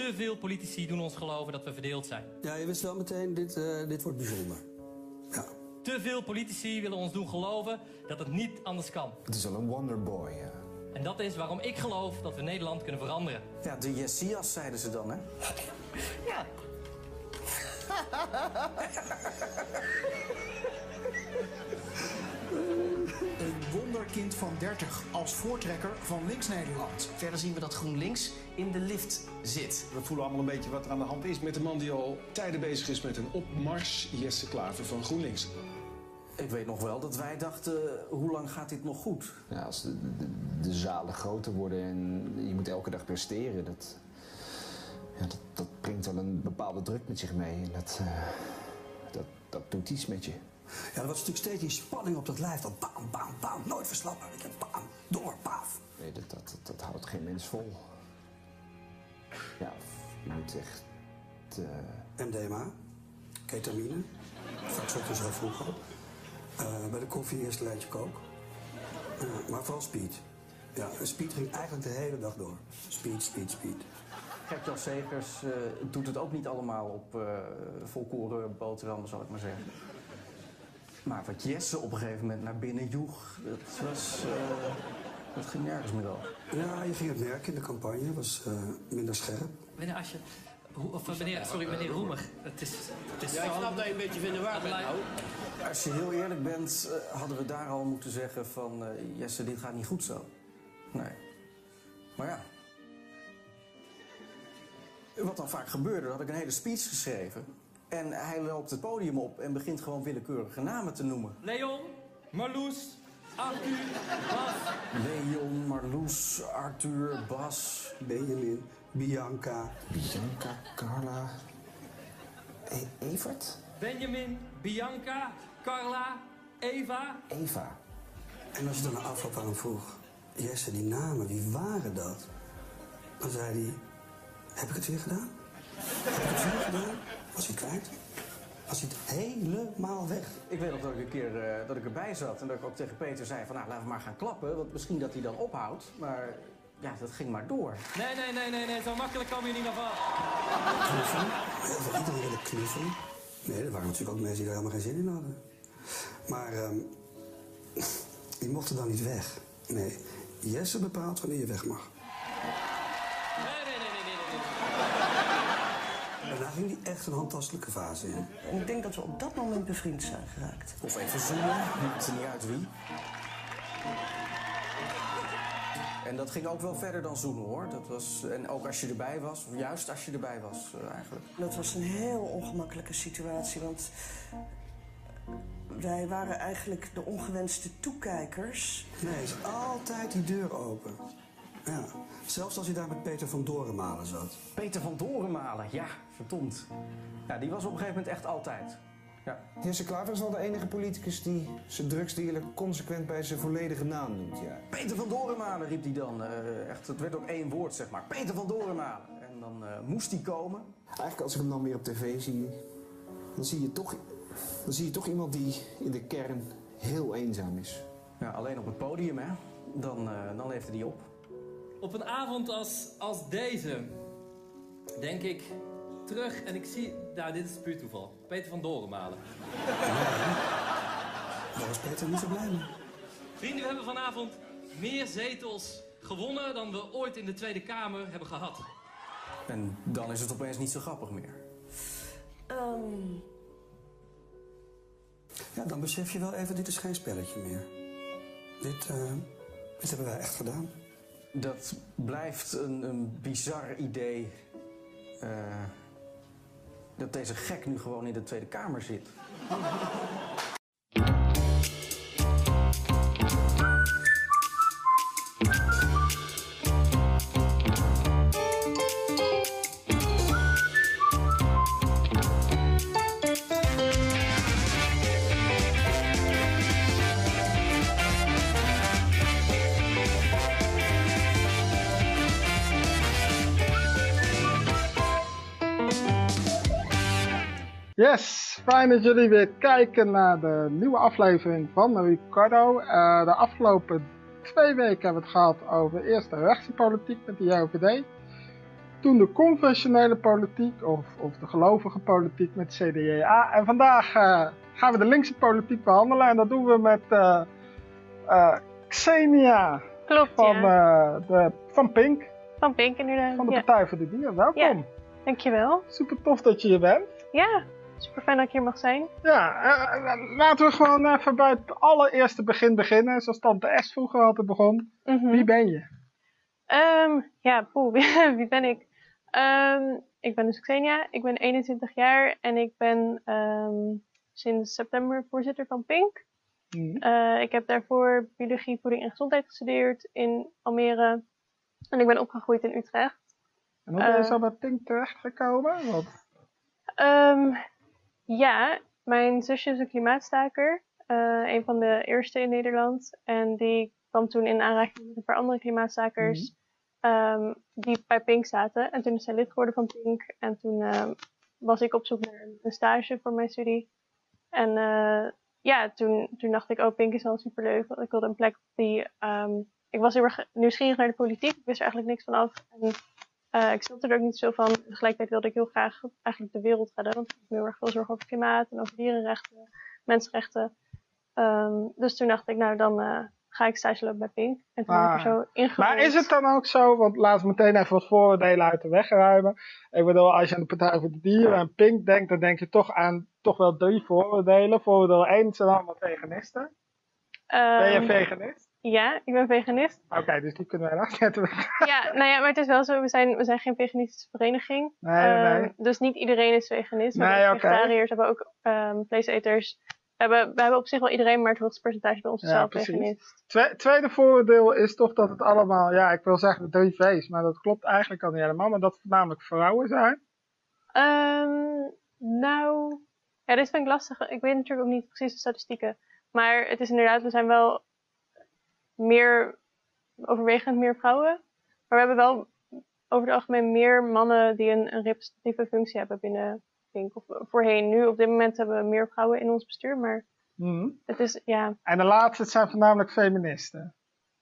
Te veel politici doen ons geloven dat we verdeeld zijn. Ja, je wist wel meteen, dit, eh, dit wordt bijzonder. Ja. Te veel politici willen ons doen geloven dat het niet anders kan. Het is wel een wonderboy. ja. En dat is waarom ik geloof dat we Nederland kunnen veranderen. Ja, de Jessias zeiden ze dan, hè? Ja. Wonderkind van 30 als voortrekker van links-Nederland. Verder zien we dat GroenLinks in de lift zit. We voelen allemaal een beetje wat er aan de hand is met de man die al tijden bezig is met een opmars, Jesse Klaver van GroenLinks. Ik weet nog wel dat wij dachten, hoe lang gaat dit nog goed? Ja, als de, de, de zalen groter worden en je moet elke dag presteren, dat, ja, dat, dat brengt wel een bepaalde druk met zich mee. En dat, eh, dat, dat doet iets met je. Ja, er was natuurlijk steeds die spanning op dat lijf. Dat bam, bam, bam, nooit verslappen. Weet je, bam, door, paf. Nee, dat, dat, dat, dat houdt geen mens vol. Ja, je moet echt... eh, MDMA, ketamine, straks ook dus heel vroeg al. Eh, bij de koffie eerst een lijntje kook. Eh, maar vooral speed. Ja, speed ging eigenlijk de hele dag door. Speed, speed, speed. Gert-Jan Segers eh, doet het ook niet allemaal op eh volkoren boterhammen, zal ik maar zeggen. Maar wat Jesse op een gegeven moment naar binnen joeg, dat was... eh, dat ging nergens meer over. Ja, je ging het merken in de campagne. was eh, minder scherp. Meneer Asje, hoe- of meneer, sorry, meneer Roemer. Het is, het is Ja, ik snap dat je een beetje vinden waar bent nou. Als je heel eerlijk bent, eh, hadden we daar al moeten zeggen van... eh, Jesse, dit gaat niet goed zo. Nee. Maar ja. Wat dan vaak gebeurde, had ik een hele speech geschreven. En hij loopt het podium op en begint gewoon willekeurige namen te noemen. Leon, Marloes, Arthur, Bas. Leon, Marloes, Arthur, Bas. Benjamin, Bianca. Bianca, Carla... E Evert? Benjamin, Bianca, Carla, Eva. Eva. En als je dan afloop aan hem vroeg... Jesse, die namen, wie waren dat? Dan zei hij... Heb ik het weer gedaan? Heb ik het weer gedaan? Was hij kwijt? Was hij het helemaal weg? Ik weet nog dat ik een keer eh, dat ik erbij zat en dat ik ook tegen Peter zei van... nou, laten we maar gaan klappen, want misschien dat hij dan ophoudt. Maar ja, dat ging maar door. Nee, nee, nee, nee, nee, zo makkelijk kom je niet meer van. Knuffelen? Veel iedereen willen knuffelen. Nee, er waren natuurlijk ook mensen die daar helemaal geen zin in hadden. Maar ehm, die mochten dan niet weg. Nee, Jesse bepaalt wanneer je weg mag. Nee, nee, nee, nee, nee, nee. Daarna ging hij echt een handtastelijke fase in. En ik denk dat we op dat moment bevriend zijn geraakt. Of even zoenen, maakt er niet uit wie. En dat ging ook wel verder dan zoenen hoor. Dat was, en ook als je erbij was, of juist als je erbij was eh, eigenlijk. Dat was een heel ongemakkelijke situatie, want wij waren eigenlijk de ongewenste toekijkers. Nee, is altijd die deur open. Ja, zelfs als hij daar met Peter van Dorenmalen zat. Peter van Dorenmalen, ja, verdomd. Ja, die was op een gegeven moment echt altijd. Ja. Jesse Klaver is wel de enige politicus die zijn drugsdealer consequent bij zijn volledige naam noemt, ja. Peter van Dorenmalen riep hij dan. eh, echt, het werd ook één woord, zeg maar. Peter van Dorenmalen. En dan eh, moest hij komen. Eigenlijk als ik hem dan weer op tv zie, dan zie je toch, dan zie je toch iemand die in de kern heel eenzaam is. Ja, alleen op het podium, hè. Dan, eh, dan leefde hij op. Op een avond als, als deze denk ik terug en ik zie... Nou, dit is puur toeval. Peter van Dorenmalen. Daar was Peter niet zo blij mee. Vrienden, we hebben vanavond meer zetels gewonnen dan we ooit in de Tweede Kamer hebben gehad. En dan is het opeens niet zo grappig meer. Ehm, Ja, dan besef je wel even, dit is geen spelletje meer. Dit, eh, dit hebben wij echt gedaan. Dat blijft een, een bizar idee. eh, dat deze gek nu gewoon in de Tweede Kamer zit. Yes, fijn dat jullie weer kijken naar de nieuwe aflevering van Ricardo. Eh de afgelopen twee weken hebben we het gehad over eerst de rechtse politiek met de JOVD. Toen de conventionele politiek of, of de gelovige politiek met CDA. En vandaag eh, gaan we de linkse politiek behandelen en dat doen we met eh, Xenia Klopt, van, ja. eh, de, van Pink, Van Pink inderdaad. van de ja. Partij voor de Dieren. Welkom. Ja. Dankjewel. Super tof dat je hier bent. Ja, super fijn dat ik hier mag zijn. Ja, eh, eh, laten we gewoon even bij het allereerste begin beginnen. Zoals Tante S vroeger altijd begon. Mhm. Wie ben je? Ehm, ja, poeh, wie, ben ik? Ehm, ik ben dus Xenia, ik ben 21 jaar en ik ben ehm, sinds september voorzitter van Pink. Mhm. Eh, ik heb daarvoor biologie, voeding en gezondheid gestudeerd in Almere. En ik ben opgegroeid in Utrecht. En hoe ben je zo bij Pink terechtgekomen? Want, Ehm, ja, mijn zusje is een klimaatstaker. eh, een van de eerste in Nederland. En die kwam toen in aanraking met een paar andere klimaatstakers. ehm, die bij Pink zaten. En toen is zij lid geworden van Pink. En toen ehm, was ik op zoek naar een, een stage voor mijn studie. En eh, ja, toen, toen dacht ik, oh, Pink is wel superleuk. Want ik wilde een plek die... ehm, ik was heel erg nieuwsgierig naar de politiek. Ik wist er eigenlijk niks van af. En eh, ik snapte er ook niet zo van. Tegelijkertijd wilde ik heel graag eigenlijk de wereld redden. Want ik me heel erg veel zorgen over klimaat en over dierenrechten, mensenrechten. Ehm, dus toen dacht ik, nou dan eh, ga ik stage lopen bij Pink. En toen ben ik er Ah. zo ingerold. maar is het dan ook zo, want laten we meteen even wat vooroordelen uit de weg ruimen. Ik bedoel, als je aan de Partij voor de Dieren en Pink denkt, dan denk je toch aan toch wel drie vooroordelen. Vooroordeel 1 zijn allemaal veganisten. Ben je Ehm, veganist? Ja, ik ben veganist. Oké, dus die kunnen wij afzetten. ja, nou ja, maar het is wel zo, we zijn, we zijn geen veganistische vereniging. Nee, Ehm, nee. Dus niet iedereen is veganist. Nee, oké. vegetariërs, hebben ook ehm, vleeseters. We hebben, we hebben op zich wel iedereen, maar het hoogste percentage bij ons is Ja, veganist. Twe- tweede vooroordeel is toch dat het allemaal, ja, ik wil zeggen drie V's, maar dat klopt eigenlijk al niet helemaal, maar dat het voornamelijk vrouwen zijn. Ehm, nou, ja, dit vind ik lastig. Ik weet natuurlijk ook niet precies de statistieken. Maar het is inderdaad, we zijn wel meer, overwegend meer vrouwen. Maar we hebben wel over het algemeen meer mannen die een, een representatieve functie hebben binnen Pink. Of voorheen. Nu op dit moment hebben we meer vrouwen in ons bestuur. Maar Mhm. het is, ja, En de laatste zijn voornamelijk feministen.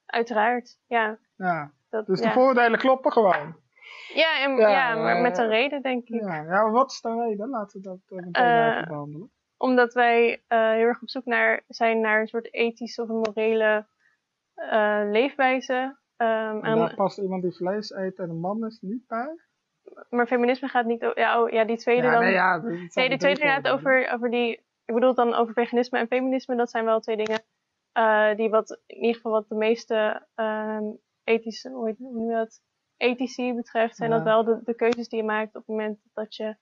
uiteraard. Ja, Ja. dat, Dus de ja. vooroordelen kloppen gewoon. ja, en, Ja, ja, maar eh, met een reden denk ik. Ja, ja wat is de reden? Laten we dat eh, Eh, even behandelen. Omdat wij eh, heel erg op zoek naar, zijn naar een soort ethische of een morele eh, leefwijze. Ehm, En past iemand die vlees eet en een man is niet bij? maar feminisme gaat niet over. Ja, oh, ja, die tweede Ja, dan. nee, ja, dat zijn nee, de die tweede tegenwoordig. over, over die. Ik bedoel dan over veganisme en feminisme. Dat zijn wel twee dingen eh, die wat, in ieder geval wat de meeste ehm, ethische, hoe, heet, hoe dat? Ethici betreft, zijn Ja. dat wel de, de keuzes die je maakt op het moment dat je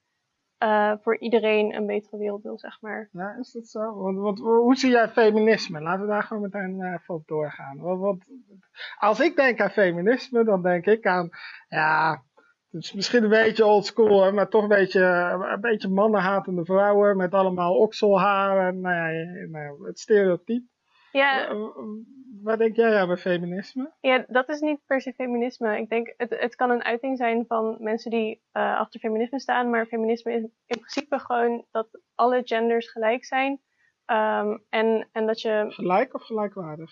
eh, voor iedereen een betere wereld wil, zeg maar. Ja, is dat zo? Want, hoe zie jij feminisme? Laten we daar gewoon meteen eh, even op doorgaan. Want als ik denk aan feminisme, dan denk ik aan, ja, het is misschien een beetje oldschool, maar toch een beetje, een beetje mannenhatende vrouwen met allemaal okselhaar en nou nou ja, het stereotype. Ja, Wa- Waar denk jij aan bij feminisme? Ja, dat is niet per se feminisme. Ik denk, het, het kan een uiting zijn van mensen die eh, achter feminisme staan, maar feminisme is in principe gewoon dat alle genders gelijk zijn. Ehm, en, en dat je Gelijk of gelijkwaardig?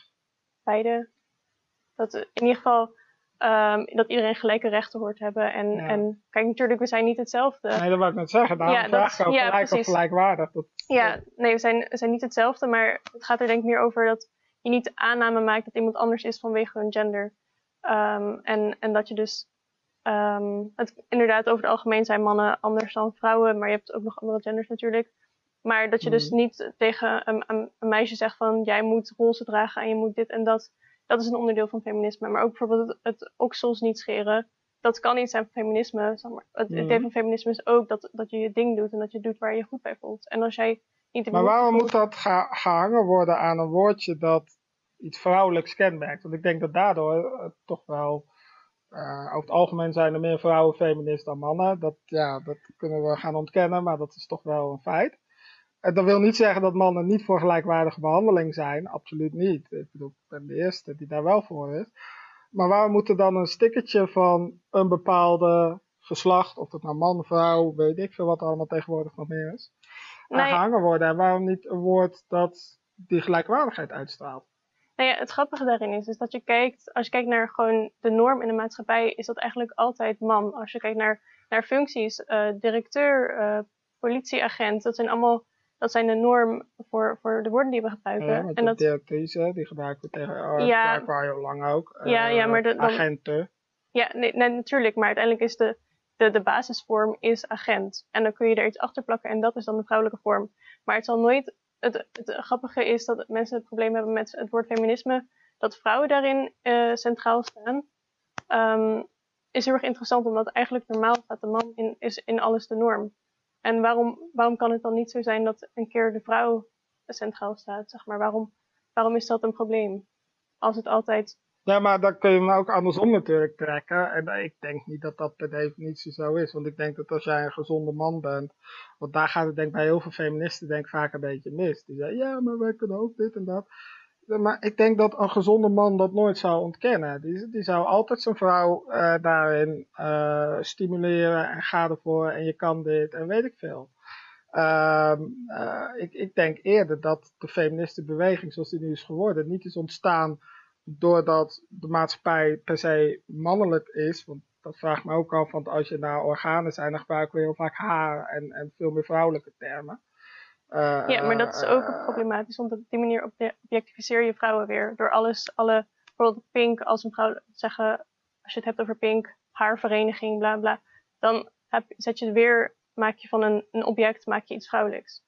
beide, dat in ieder geval, ehm, dat iedereen gelijke rechten hoort hebben. En, Ja. en kijk, natuurlijk, we zijn niet hetzelfde. Nee, dat wou ik net zeggen. Daarom Ja, vraag ik ook ja, gelijk of gelijkwaardig. Dat, Ja, nee, we zijn, we zijn niet hetzelfde, maar het gaat er denk ik meer over dat je niet de aanname maakt dat iemand anders is vanwege hun gender. Ehm, en, en dat je dus, ehm, het, inderdaad, over het algemeen zijn mannen anders dan vrouwen, maar je hebt ook nog andere genders natuurlijk. Maar dat je dus Mhm. niet tegen een, een, een meisje zegt van jij moet roze dragen en je moet dit en dat. Dat is een onderdeel van feminisme. Maar ook bijvoorbeeld het, het oksels niet scheren. Dat kan niet zijn van feminisme. Zeg maar. Het Mhm. idee van feminisme is ook dat, dat je je ding doet en dat je doet waar je je goed bij voelt. En als jij niet Maar waarom voelt- moet dat ga- gehangen worden aan een woordje dat iets vrouwelijks kenmerkt? Want ik denk dat daardoor het toch wel. eh, over het algemeen zijn er meer vrouwen feminist dan mannen. Dat, ja, dat kunnen we gaan ontkennen, maar dat is toch wel een feit. En dat wil niet zeggen dat mannen niet voor gelijkwaardige behandeling zijn. Absoluut niet. Ik bedoel, ik ben de eerste die daar wel voor is. Maar waarom moet er dan een stickertje van een bepaalde geslacht, of dat nou man, vrouw, weet ik veel wat er allemaal tegenwoordig nog meer is, aan Nee. gehangen worden? En waarom niet een woord dat die gelijkwaardigheid uitstraalt? Nou ja, het grappige daarin is, is dat je kijkt, als je kijkt naar gewoon de norm in de maatschappij, is dat eigenlijk altijd man. Als je kijkt naar, naar functies, eh, directeur, eh, politieagent, dat zijn allemaal, dat zijn de norm voor, voor de woorden die we gebruiken. Ja, en de directrice, die gebruiken we tegen, oh, Ja. gebruiken we al heel lang ook. Ja, ja, Eh, maar de- dan- agenten. ja, nee, nee, natuurlijk, maar uiteindelijk is de, de, de basisvorm is agent. En dan kun je er iets achter plakken en dat is dan de vrouwelijke vorm. Maar het zal nooit, het, het grappige is dat mensen het probleem hebben met het woord feminisme, dat vrouwen daarin eh, centraal staan. Ehm, is heel erg interessant, omdat eigenlijk normaal staat de man in, is in alles de norm. En waarom, waarom kan het dan niet zo zijn dat een keer de vrouw centraal staat? Zeg maar? waarom, waarom is dat een probleem? Als het altijd Ja, maar dan kun je hem ook andersom natuurlijk trekken. En ik denk niet dat dat per definitie zo is. Want ik denk dat als jij een gezonde man bent. Want daar gaat het denk ik bij heel veel feministen denk vaak een beetje mis. Die zeggen, ja, maar wij kunnen ook dit en dat. Maar ik denk dat een gezonde man dat nooit zou ontkennen. Die, die zou altijd zijn vrouw eh, daarin eh, stimuleren en ga ervoor en je kan dit en weet ik veel. Ehm, eh, ik, ik denk eerder dat de feministenbeweging zoals die nu is geworden niet is ontstaan doordat de maatschappij per se mannelijk is. Want dat vraagt me ook af, want als je naar organen zijn, dan gebruiken we heel vaak haar en, en veel meer vrouwelijke termen. Eh, Ja, maar dat is ook eh, problematisch, want op die manier obje- objectificeer je vrouwen weer. Door alles, alle, bijvoorbeeld Pink, als een vrouw zeggen, als je het hebt over Pink, haarvereniging, bla bla, dan heb, zet je het weer, maak je van een, een object, maak je iets vrouwelijks.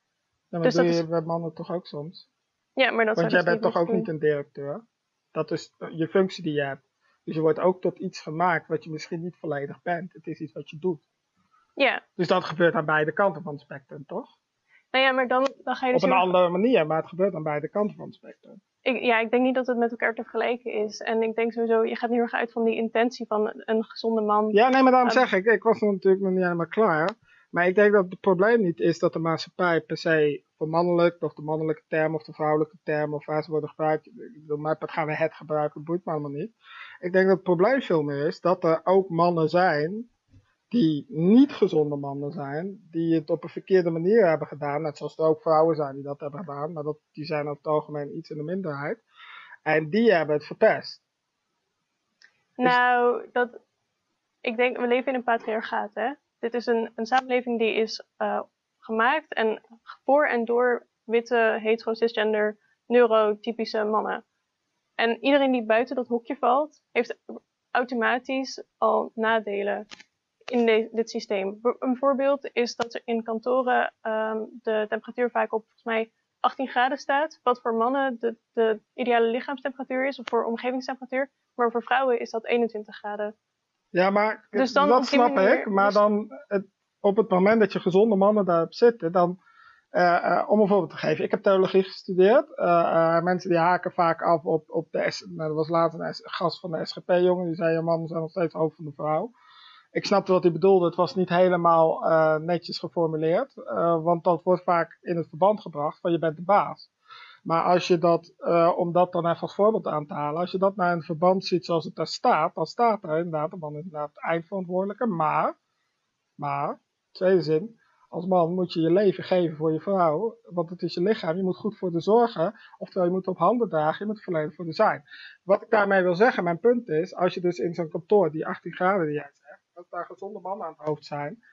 ja, maar dus doe dat je is- bij mannen toch ook soms? Ja, maar dat Want zou jij dus bent toch ook niet een directeur? Dat is eh, je functie die je hebt. Dus je wordt ook tot iets gemaakt wat je misschien niet volledig bent. Het is iets wat je doet. Ja, Dus dat gebeurt aan beide kanten van het spectrum, toch? Nou ja, maar dan, dan ga je dus Op een andere manier, maar het gebeurt aan beide kanten van het spectrum. ik, ja, ik denk niet dat het met elkaar te vergelijken is. En ik denk sowieso, je gaat heel erg uit van die intentie van een gezonde man. Ja, nee, maar daarom Ehm, zeg ik, ik was er natuurlijk nog niet helemaal klaar. Maar ik denk dat het probleem niet is dat de maatschappij per se voor mannelijk, of de mannelijke term of de vrouwelijke term of waar ze worden gebruikt. Ik bedoel, mij part gaan we het gebruiken, boeit me allemaal niet. Ik denk dat het probleem veel meer is dat er ook mannen zijn die niet gezonde mannen zijn, die het op een verkeerde manier hebben gedaan. Net zoals er ook vrouwen zijn die dat hebben gedaan, maar dat, die zijn over het algemeen iets in de minderheid. En die hebben het verpest. Nou, dat, ik denk, we leven in een patriarchaat, hè. Dit is een, een samenleving die is eh, gemaakt en voor en door witte, hetero, cisgender, neurotypische mannen. En iedereen die buiten dat hokje valt, heeft automatisch al nadelen in de- dit systeem. Een voorbeeld is dat er in kantoren ehm, de temperatuur vaak op volgens mij 18 graden staat, wat voor mannen de, de ideale lichaamstemperatuur is, of voor omgevingstemperatuur. Maar voor vrouwen is dat 21 graden. Ja, maar Dus dan dat snap manier- ik. Maar dan het, op het moment dat je gezonde mannen daarop zitten, dan, eh, eh, om een voorbeeld te geven. Ik heb theologie gestudeerd. Eh, eh, mensen die haken vaak af op, op de S. Nou, er was laatst een S- gast van de SGP-jongen die zei: mannen zijn nog steeds hoofd van de vrouw. Ik snapte wat hij bedoelde. Het was niet helemaal eh, netjes geformuleerd. eh, want dat wordt vaak in het verband gebracht van je bent de baas. Maar als je dat, eh, om dat dan even als voorbeeld aan te halen, als je dat naar een verband ziet zoals het daar staat, dan staat er inderdaad, de man inderdaad het eindverantwoordelijke, maar, maar, tweede zin, als man moet je je leven geven voor je vrouw, want het is je lichaam, je moet goed voor de zorgen, oftewel je moet op handen dragen, je moet volledig voor de zijn. Wat ik daarmee wil zeggen, mijn punt is, als je dus in zo'n kantoor, die 18 graden die jij zegt, dat daar gezonde mannen aan het hoofd zijn,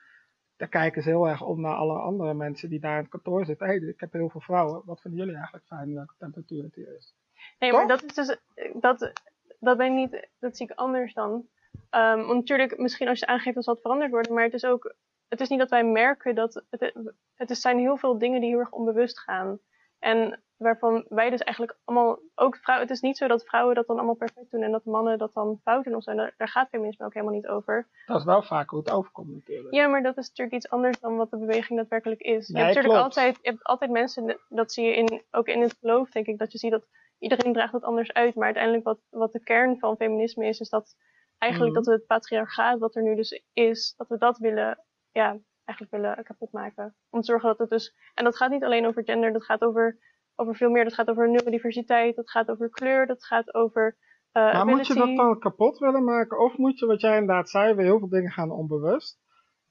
dan kijken ze heel erg om naar alle andere mensen die daar in het kantoor zitten. Hé, hey, ik heb heel veel vrouwen. Wat vinden jullie eigenlijk fijn welke temperatuur het hier is? Nee, maar dat is dus, dat, dat ben ik niet, dat zie ik anders dan. Ehm, want natuurlijk, misschien als je aangeeft dat zal het veranderd worden, maar het is ook, het is niet dat wij merken dat. Het, het zijn heel veel dingen die heel erg onbewust gaan. En waarvan wij dus eigenlijk allemaal. Ook vrouwen. Het is niet zo dat vrouwen dat dan allemaal perfect doen en dat mannen dat dan fout doen of zo. Daar, daar gaat feminisme ook helemaal niet over. Dat is wel vaak hoe het overkomt natuurlijk. Ja, maar dat is natuurlijk iets anders dan wat de beweging daadwerkelijk is. je hebt natuurlijk klopt. altijd, je hebt altijd mensen, dat zie je in, ook in het geloof, denk ik, dat je ziet dat iedereen draagt het anders uit. Maar uiteindelijk wat, wat de kern van feminisme is, is dat eigenlijk Mhm. dat we het patriarchaat, wat er nu dus is, dat we dat willen, ja, eigenlijk willen kapotmaken. Om te zorgen dat het dus, en dat gaat niet alleen over gender, dat gaat over, over veel meer. Dat gaat over neurodiversiteit, dat gaat over kleur, dat gaat over eh Maar moet je dat dan kapot willen maken? Of moet je, wat jij inderdaad zei, weer heel veel dingen gaan onbewust?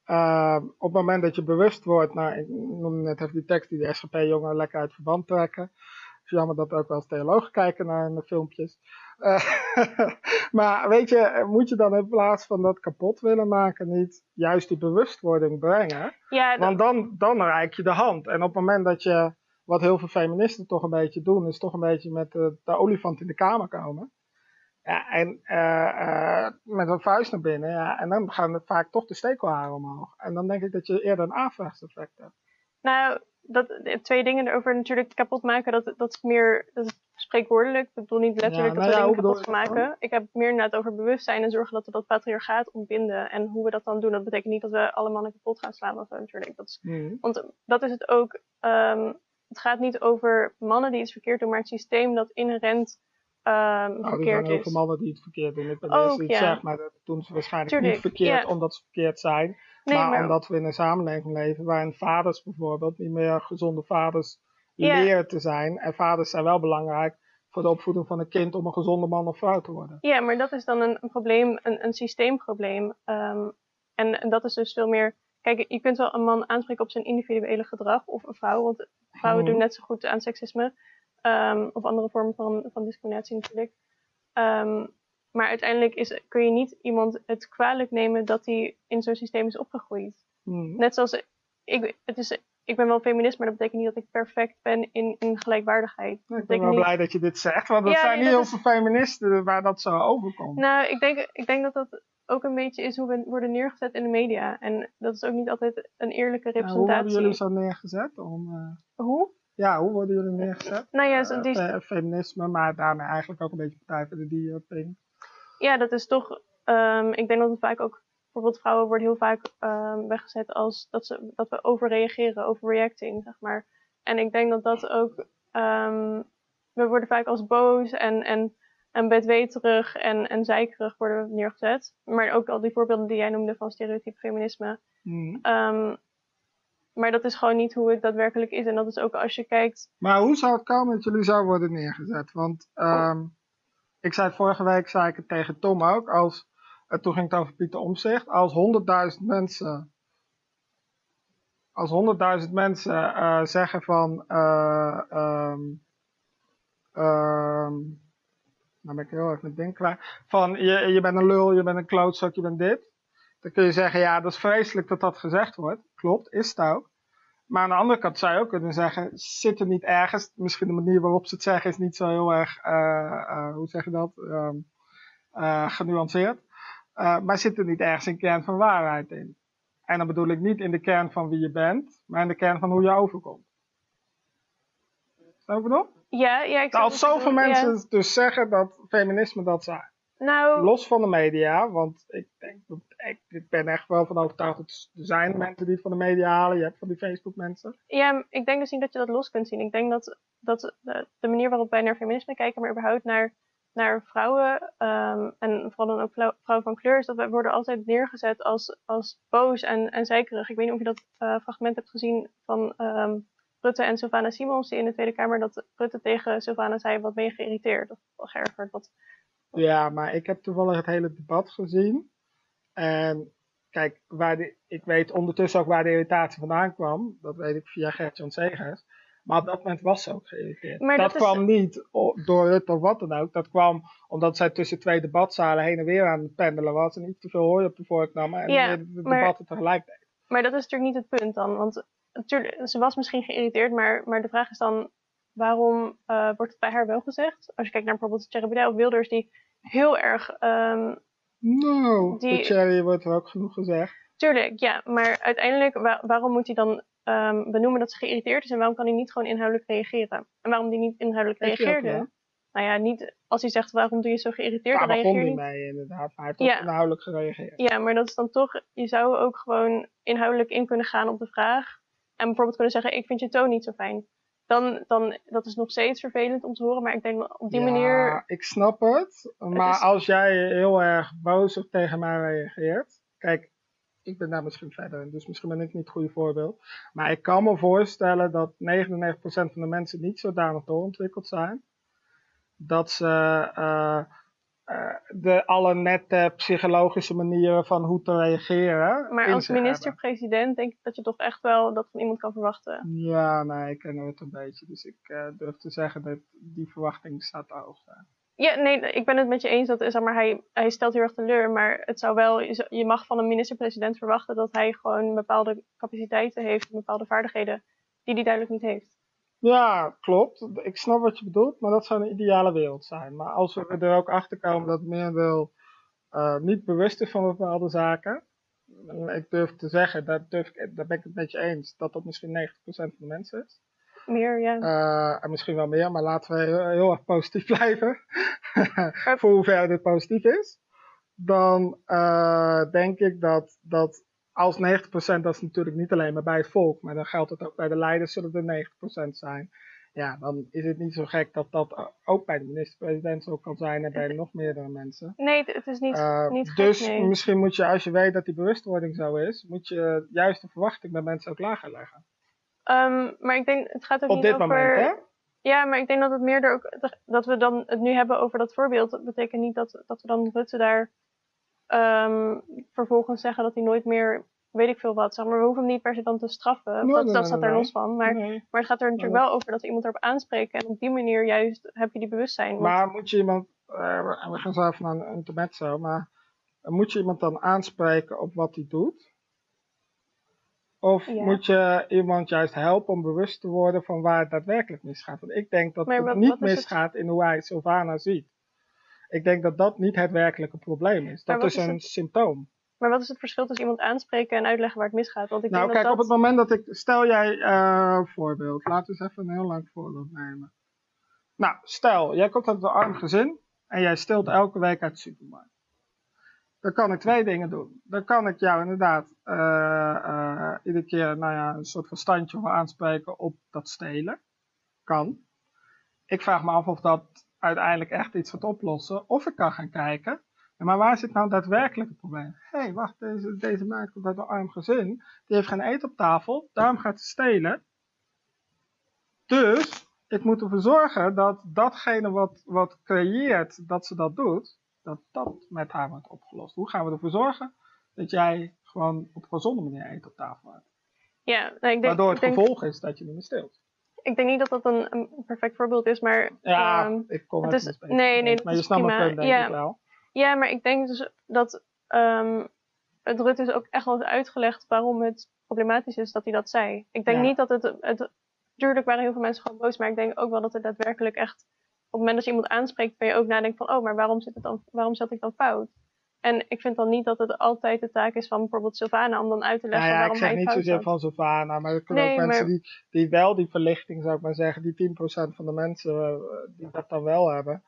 Uh, op het moment dat je bewust wordt, nou, ik noemde net even die tekst die de SGP-jongeren lekker uit verband trekken. Het is jammer dat ook wel eens theologen kijken naar de filmpjes. Uh, maar weet je, moet je dan in plaats van dat kapot willen maken, niet juist die bewustwording brengen? Ja, dat- Want dan, dan reik je de hand. En op het moment dat je, wat heel veel feministen toch een beetje doen, is toch een beetje met de, de olifant in de kamer komen. Ja, en eh, eh, met een vuist naar binnen, ja, en dan gaan het vaak toch de stekelharen omhoog. En dan denk ik dat je eerder een aanvraageffect hebt. Nou, dat, twee dingen erover natuurlijk kapot maken, dat, dat is meer dat is spreekwoordelijk. Ik bedoel niet letterlijk Ja, dat we ja, dingen kapot maken. Ik heb meer inderdaad over bewustzijn en zorgen dat we dat patriarchaat ontbinden. En hoe we dat dan doen, dat betekent niet dat we alle mannen kapot gaan slaan of zo natuurlijk. Dat is, Mhm. Want dat is het ook. ehm, het gaat niet over mannen die iets verkeerd doen, maar het systeem dat inherent ehm, Nou, er zijn verkeerd is. veel mannen die het verkeerd doen. Ik ben ja. zegt, maar dat doen ze waarschijnlijk Tuurlijk, niet verkeerd omdat ze verkeerd zijn. Nee, maar, maar- omdat we in een samenleving leven waarin vaders bijvoorbeeld niet meer gezonde vaders leren te zijn. En vaders zijn wel belangrijk voor de opvoeding van een kind om een gezonde man of vrouw te worden. Ja, maar dat is dan een, een probleem, een, een systeemprobleem. Ehm, en, en dat is dus veel meer. Kijk, je kunt wel een man aanspreken op zijn individuele gedrag of een vrouw, want vrouwen Mhm. doen net zo goed aan seksisme ehm, of andere vormen van, van discriminatie natuurlijk. Ehm, maar uiteindelijk is, kun je niet iemand het kwalijk nemen dat hij in zo'n systeem is opgegroeid. Mhm. Net zoals ik, het is, ik ben wel feminist, maar dat betekent niet dat ik perfect ben in, in gelijkwaardigheid. Dat Ik ben wel niet- blij dat je dit zegt, want er Ja, zijn niet dat heel veel feministen waar dat zo overkomt. Nou, ik denk, ik denk dat dat ook een beetje is hoe we worden neergezet in de media. En dat is ook niet altijd een eerlijke Ja, hoe worden representatie. jullie zo neergezet? Om, eh, Hoe? ja, hoe worden jullie neergezet? Nou ja, zo- Eh, die- fe- feminisme, maar daarmee eigenlijk ook een beetje Partij voor de Dieren. Ja, dat is toch. ehm, ik denk dat het vaak ook. Bijvoorbeeld vrouwen worden heel vaak ehm, weggezet als dat, ze, dat we overreageren, overreacting, zeg maar. En ik denk dat dat ook. ehm, we worden vaak als boos en, en, en bedweterig en, en zeikerig worden we neergezet. Maar ook al die voorbeelden die jij noemde van stereotype feminisme. Mhm. Ehm, maar dat is gewoon niet hoe het daadwerkelijk is. En dat is ook als je kijkt. Maar hoe zou het komen dat jullie zo worden neergezet? Want ehm, ik zei vorige week, zei ik het tegen Tom ook, als, eh, toen ging het over Pieter Omzicht, als 100.000 mensen, als 100.000 mensen eh, zeggen van, eh ehm ehm nou ben ik heel erg met ding kwijt, van je, je bent een lul, je bent een klootzak, je bent dit. Dan kun je zeggen, ja, dat is vreselijk dat dat gezegd wordt. Klopt, is het ook. Maar aan de andere kant zou je ook kunnen zeggen, zit er niet ergens, misschien de manier waarop ze het zeggen is niet zo heel erg, eh, eh, hoe zeg je dat, Ehm, eh, genuanceerd. Maar zit er niet ergens een kern van waarheid in? En dan bedoel ik niet in de kern van wie je bent, maar in de kern van hoe je overkomt. Snap je bedoel? Ja, ja, ik snap Als zoveel ja. mensen dus zeggen dat feminisme dat zijn. Nou, Los van de media, want ik, denk, dat- ik, ik ben echt wel van overtuigd dat er zijn mensen die het van de media halen. Je hebt van die Facebook mensen. Ja, ik denk dus niet dat je dat los kunt zien. Ik denk dat, dat de, de manier waarop wij naar feminisme kijken, maar überhaupt naar, naar vrouwen, ehm, en vooral dan ook vrouw- vrouwen van kleur, is dat wij worden altijd neergezet als, als boos en, en zeikerig. Ik weet niet of je dat eh, fragment hebt gezien van ehm, Rutte en Sylvana Simons, die in de Tweede Kamer, dat Rutte tegen Sylvana zei, wat ben je geïrriteerd of, of geërgerd. Wat, Ja, maar ik heb toevallig het hele debat gezien. En kijk, waar ik weet ondertussen ook waar de irritatie vandaan kwam. Dat weet ik via Gert-Jan Segers. Maar op dat moment was ze ook geïrriteerd. Maar dat is- kwam niet door Rutte of wat dan ook. Dat kwam omdat zij tussen twee debatzalen heen en weer aan het pendelen was. En iets te veel hooi op de vork nam. En Ja, de maar- debatten tegelijk deed. Maar dat is natuurlijk niet het punt dan. Want natuurlijk, ze was misschien geïrriteerd, maar, maar de vraag is dan: waarom eh, wordt het bij haar wel gezegd? Als je kijkt naar bijvoorbeeld Baudet of Wilders, die heel erg. ehm, Nou, Die- Cherry wordt er ook genoeg gezegd. Tuurlijk, ja. Maar uiteindelijk, wa- waarom moet hij dan ehm, benoemen dat ze geïrriteerd is en waarom kan hij niet gewoon inhoudelijk reageren? En waarom die niet inhoudelijk ook reageerde? Nou ja, niet als hij zegt waarom doe je zo geïrriteerd, dan reageer hij je niet. mee inderdaad, maar hij heeft Ja. inhoudelijk gereageerd. Ja, maar dat is dan toch, je zou ook gewoon inhoudelijk in kunnen gaan op de vraag. En bijvoorbeeld kunnen zeggen, ik vind je toon niet zo fijn. Dan, dan, dat is nog steeds vervelend om te horen, maar ik denk op die Ja, manier... ik snap het. Maar is- als jij heel erg boos tegen mij reageert. Kijk, ik ben daar misschien verder in, dus misschien ben ik niet het goede voorbeeld. Maar ik kan me voorstellen dat 99% van de mensen niet zodanig doorontwikkeld zijn. Dat ze eh, de alle nette psychologische manieren van hoe te reageren. Maar als minister-president denk ik dat je toch echt wel dat van iemand kan verwachten. Ja, nee, ik ken het een beetje. Dus ik eh, durf te zeggen dat die verwachting staat zijn. Ja, nee, ik ben het met je eens dat zeg maar, hij, hij stelt heel erg teleur. Maar het zou wel, je mag van een minister-president verwachten dat hij gewoon bepaalde capaciteiten heeft, bepaalde vaardigheden die hij duidelijk niet heeft. Ja, klopt. Ik snap wat je bedoelt, maar dat zou een ideale wereld zijn. Maar als we er ook achter komen dat merendeel eh niet bewust is van bepaalde zaken. en Ik durf te zeggen, daar, durf ik, daar ben ik het met je eens, dat dat misschien 90% van de mensen is. Meer, ja. Eh, en misschien wel meer, maar laten we heel, heel erg positief blijven. Voor hoever dit positief is. Dan eh, denk ik dat, dat als 90%, dat is natuurlijk niet alleen maar bij het volk, maar dan geldt het ook bij de leiders, zullen er 90% zijn. Ja, dan is het niet zo gek dat dat ook bij de minister-president zo kan zijn en bij nog meerdere mensen. Nee, het, is niet, Eh, niet gek, dus nee. misschien moet je, als je weet dat die bewustwording zo is, moet je juist de verwachting bij mensen ook lager leggen. Ehm, maar ik denk, het gaat ook Op niet dit over... moment, hè? Ja, maar ik denk dat het meer er ook, dat we dan het nu hebben over dat voorbeeld. Dat betekent niet dat, dat we dan Rutte daar ehm, vervolgens zeggen dat hij nooit meer, weet ik veel wat, zeg maar. We hoeven hem niet per se dan te straffen. Nee, dat nee, dat staat daar nee. los van. Maar, maar het gaat er natuurlijk wel over dat we iemand erop aanspreken. En op die manier juist heb je die bewustzijn. Want- Maar moet je iemand, eh, we gaan zo even naar een intermezzo, maar moet je iemand dan aanspreken op wat hij doet? Of Ja. moet je iemand juist helpen om bewust te worden van waar het daadwerkelijk misgaat? Want ik denk dat Maar het wat- niet wat is het- misgaat in hoe hij Sylvana ziet. Ik denk dat dat niet het werkelijke probleem is. Dat is is een symptoom. Maar wat is het verschil tussen iemand aanspreken en uitleggen waar het misgaat? Want ik Nou, denk kijk, dat op het moment dat ik. Stel jij eh, een voorbeeld. Laten we eens even een heel lang voorbeeld nemen. Nou, stel, jij komt uit een arm gezin en jij stilt elke week uit de supermarkt. Dan kan ik twee dingen doen. Dan kan ik jou inderdaad eh, eh, iedere keer nou ja, een soort van standje voor aanspreken op dat stelen. Kan. Ik vraag me af of dat uiteindelijk echt iets gaat oplossen. Of ik kan gaan kijken. Maar waar zit nou daadwerkelijk het probleem? Hé, hey, wacht, deze, deze meid komt uit een arm gezin. Die heeft geen eten op tafel, daarom gaat ze stelen. Dus ik moet ervoor zorgen dat datgene wat, wat creëert dat ze dat doet, dat dat met haar wordt opgelost. Hoe gaan we ervoor zorgen dat jij gewoon op een gezonde manier eten op tafel hebt? Ja, nou, ik denk, Waardoor het ik denk, gevolg is dat je niet meer steelt. Ik denk niet dat dat een, een perfect voorbeeld is, maar... Ja, ehm, ik kom het is, nee, nee, dat maar is je snapt mijn prima. punt denk ja, ik wel. Ja, maar ik denk dus dat ehm, het Rutte is ook echt wel eens uitgelegd waarom het problematisch is dat hij dat zei. Ik denk Ja. niet dat het, het... Tuurlijk waren heel veel mensen gewoon boos, maar ik denk ook wel dat er daadwerkelijk echt... Op het moment dat je iemand aanspreekt, ben je ook nadenken van... Oh, maar waarom zit, het dan, waarom zat ik dan fout? En ik vind dan niet dat het altijd de taak is van bijvoorbeeld Sylvana om dan uit te leggen Nou ja, ik waarom zeg hij niet zozeer van Sylvana, maar er kunnen Nee, ook mensen maar- die, die wel die verlichting, zou ik maar zeggen, die 10% van de mensen eh, die dat dan wel hebben.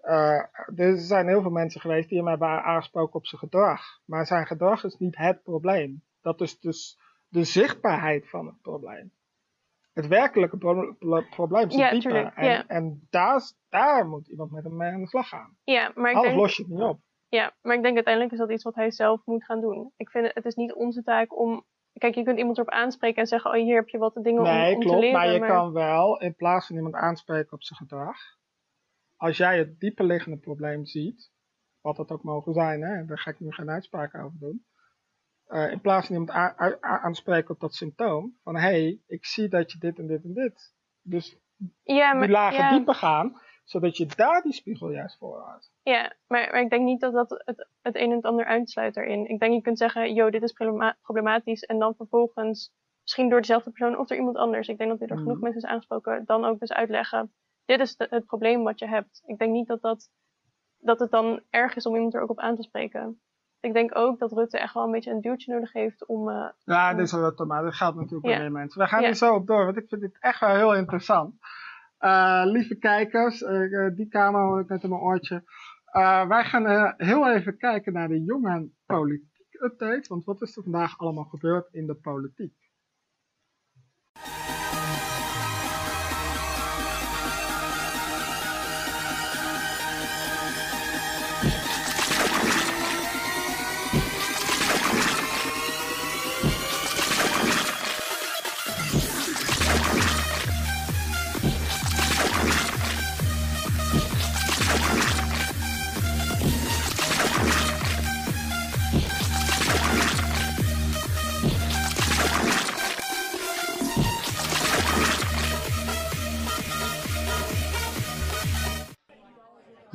Eh, er zijn heel veel mensen geweest die hem hebben aangesproken op zijn gedrag. Maar zijn gedrag is niet het probleem. Dat is dus de zichtbaarheid van het probleem. Het werkelijke pro- pro- probleem zit Ja, dieper. en ja. en daar, daar moet iemand met hem mee aan de slag gaan. Ja, maar ik Alles denk... los je het niet op. Ja, maar ik denk uiteindelijk is dat iets wat hij zelf moet gaan doen. Ik vind het, het is niet onze taak om... Kijk, je kunt iemand erop aanspreken en zeggen... Oh, hier heb je wat dingen Nee, om, om klopt. te leren. maar je kan wel, in plaats van iemand aanspreken op zijn gedrag, als jij het dieperliggende probleem ziet, wat dat ook mogen zijn, hè, daar ga ik nu geen uitspraak over doen. eh, in plaats van iemand aanspreken op dat symptoom, van hé, hey, ik zie dat je dit en dit en dit. Dus Ja, maar, die lagen ja, dieper gaan, zodat je daar die spiegel juist voor houdt. Ja, maar, maar ik denk niet dat dat het, het een en het ander uitsluit erin. Ik denk je kunt zeggen, yo, dit is problema- problematisch. En dan vervolgens, misschien door dezelfde persoon of door iemand anders. Ik denk dat dit er genoeg Mhm. mensen is aangesproken. Dan ook dus uitleggen, dit is de- het probleem wat je hebt. Ik denk niet dat, dat, dat het dan erg is om iemand er ook op aan te spreken. ik denk ook dat Rutte echt wel een beetje een duwtje nodig heeft om... eh, Ja, om- dit is Rutte, maar dat geldt natuurlijk Ja. bij meer mensen. We gaan Ja. er zo op door, want ik vind dit echt wel heel interessant. Eh, lieve kijkers, eh, die kamer hoor ik net in mijn oortje. Eh, wij gaan eh, heel even kijken naar de jonge politiek update. Want wat is er vandaag allemaal gebeurd in de politiek?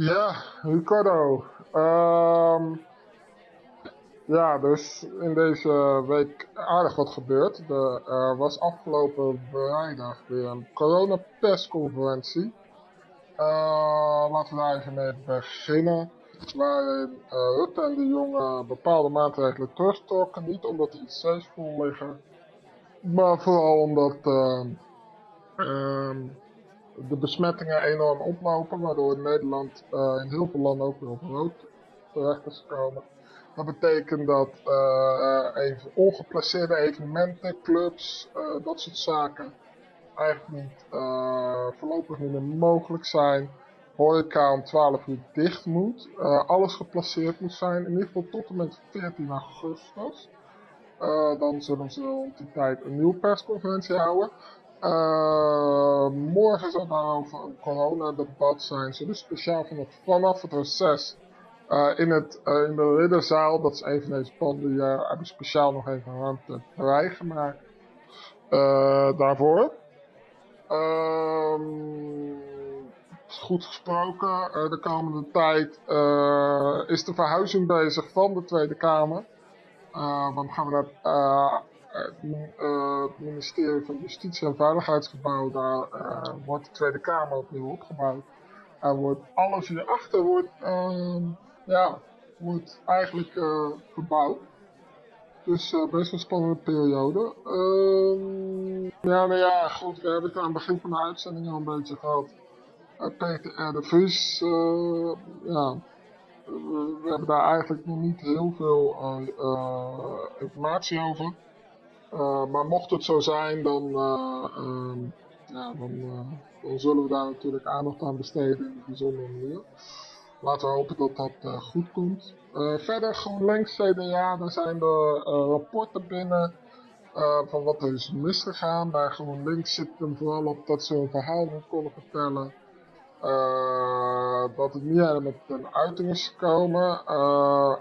Ja, Ricardo. Ehm, ja, is in deze week aardig wat gebeurd. Er eh, was afgelopen vrijdag weer een coronapersconferentie. Eh, laten we daar even mee beginnen. Waarin eh, Rutte en de jongen bepaalde maatregelen terugtrokken. Niet omdat die IC's vol liggen. Maar vooral omdat ehm, de besmettingen enorm oplopen, waardoor Nederland eh, in heel veel landen ook weer op rood terecht is gekomen. Dat betekent dat eh, even ongeplaceerde evenementen, clubs, eh, dat soort zaken eigenlijk niet, eh, voorlopig niet meer mogelijk zijn. Horeca om 12 uur dicht moet. Eh, alles geplaceerd moet zijn, in ieder geval tot en met 14 augustus. Eh, dan zullen ze rond die tijd een nieuwe persconferentie houden. Eh, morgen zal daarover een coronadebat zijn. Ze dus speciaal vanaf, vanaf het reces eh, in, het, eh, in de Ridderzaal, dat is een van deze panden, eh, hebben speciaal nog even ruimte vrijgemaakt daarvoor. Ehm, goed gesproken, de komende tijd is de verhuizing bezig van de Tweede Kamer. Dan gaan we uh, het uh, ministerie van Justitie en Veiligheidsgebouw. Daar uh, wordt de Tweede Kamer opnieuw opgebouwd. En wordt alles hierachter wordt, ja, wordt eigenlijk verbouwd. Dus best wel een spannende periode. Ehm, ja, nou ja, goed, we hebben het aan het begin van de uitzending al een beetje gehad. Peter R. de Vries, ja, we, we hebben daar eigenlijk nog niet heel veel uh, uh, informatie over. Uh, maar mocht het zo zijn, dan, ehm, ja, dan, zullen we daar natuurlijk aandacht aan besteden in een bijzondere manier. Laten we hopen dat dat goed komt. verder GroenLinks CDA, daar zijn de rapporten binnen van wat er is misgegaan. Bij GroenLinks zit hem vooral op dat ze een verhaal niet konden vertellen. Dat het niet helemaal met een uiting is gekomen.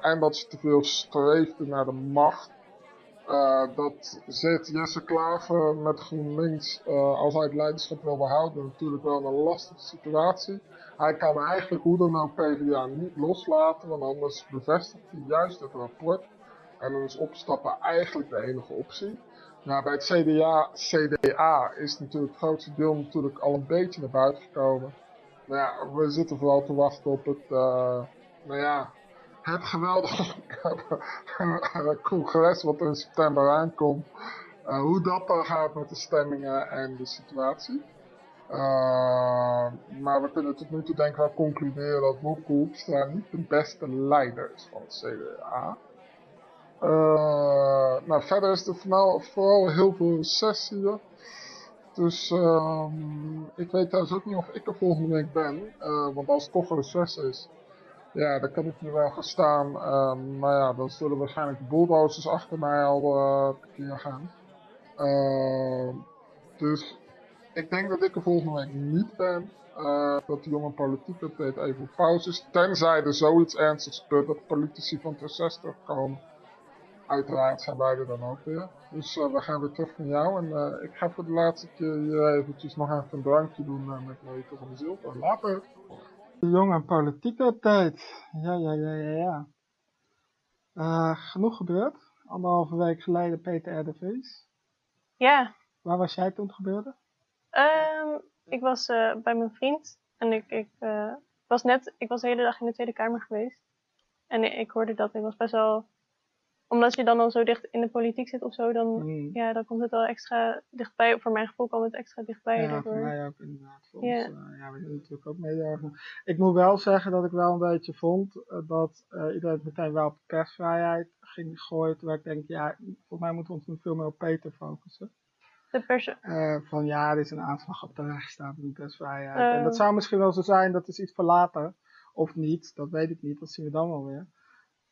En dat ze te veel streefden naar de macht. Uh, dat zet Jesse Klaver met GroenLinks, als hij het leiderschap wil behouden, natuurlijk wel in een lastige situatie. Hij kan eigenlijk hoe dan ook PvdA niet loslaten, want anders bevestigt hij juist het rapport. En dan is opstappen eigenlijk de enige optie. Nou, bij het CDA, CDA is natuurlijk het grootste deel natuurlijk al een beetje naar buiten gekomen. Nou ja, we zitten vooral te wachten op het, uh, nou ja, het geweldige congres wat er in september aankomt. Uh, hoe dat dan gaat met de stemmingen en de situatie. Uh, maar we kunnen tot nu toe denk ik wel concluderen dat Wopke Hoekstra niet de beste leider is van het CDA. nou, verder is er vooral, heel veel recess hier. Dus uh, ik weet trouwens ook niet of ik er volgende week ben. Want als het toch een reces is, ja, dan kan ik hier wel gaan staan. Uh, maar ja, dan zullen waarschijnlijk de bulldozers achter mij al uh, gaan. dus ik denk dat ik er volgende week niet ben. dat de jonge politiek update even pauze is. Tenzij er zoiets ernstigs gebeurt dat politici van het reces terugkomen. Uiteraard zijn wij er dan ook weer. Dus uh, we gaan weer terug naar jou. En ik ga voor de laatste keer eventjes nog even een drankje doen met Marieke van de Zilver. Later. De jonge politiek update. Ja, ja, ja, ja, ja. genoeg gebeurd. Anderhalve week geleden Peter R. de Vries. Ja. Waar was jij toen het gebeurde? Um, ik was bij mijn vriend. En ik, ik was net, ik was de hele dag in de Tweede Kamer geweest. En ik, ik hoorde dat, ik was best wel... Omdat je dan al zo dicht in de politiek zit of zo, dan, Mm. ja, dan komt het wel extra dichtbij. Voor mijn gevoel kwam het extra dichtbij Ja, daardoor. voor mij ook inderdaad. Voor ons, eh, ja, we zijn natuurlijk ook media. Ik moet wel zeggen dat ik wel een beetje vond eh, dat eh, iedereen meteen wel op persvrijheid ging gooien. Terwijl ik denk, ja, volgens mij moeten we ons nu veel meer op Peter focussen. De Eh, van ja, dit is een aanslag op de rechtsstaat en persvrijheid. en Eh. dat zou misschien wel zo zijn, dat is iets voor later. Of niet, dat weet ik niet, dat zien we dan wel weer.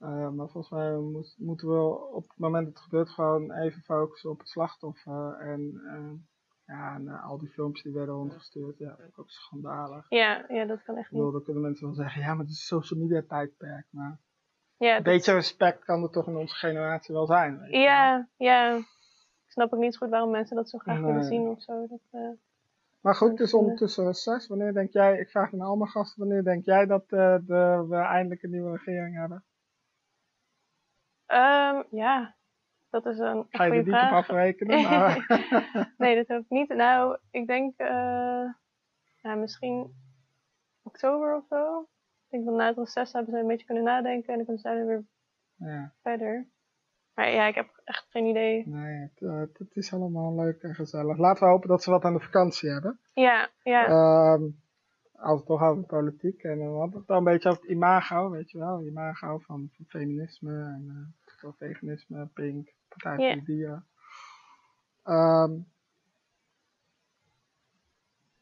Eh, maar volgens mij moeten we op het moment dat het gebeurt gewoon even focussen op het slachtoffer. En, eh, ja, en eh, al die filmpjes die werden rondgestuurd, ja, dat vind ik ook schandalig. Ja, ja, dat kan echt Ik bedoel, niet. dan kunnen mensen wel zeggen, ja, maar het is een social media tijdperk. Maar Ja, een beetje respect kan er toch in onze generatie wel zijn. weet je. ja, ja. Ik snap ook niet goed waarom mensen dat zo graag willen zien of zo. Dat, eh, Maar goed, het is ondertussen zes. Wanneer denk jij, ik vraag aan al mijn gasten, wanneer denk jij dat de, we eindelijk een nieuwe regering hebben? Ehm, ja, dat is een Ga je er niet op afrekenen? Maar... nee, dat hoop ik niet. Nou, ik denk eh, ja, misschien oktober of zo. Ik denk dat na het reces hebben ze een beetje kunnen nadenken en dan kunnen ze daarna weer ja, verder. Maar ja, ik heb echt geen idee. nee, het, eh, het, het is allemaal leuk en gezellig. Laten we hopen dat ze wat aan de vakantie hebben. Ja, ja. Ehm, als het toch over politiek en dan hadden we het al een beetje over het imago, weet je wel. Imago van, van feminisme en eh, veganisme, Pink, Partij voor de Dieren. Ehm,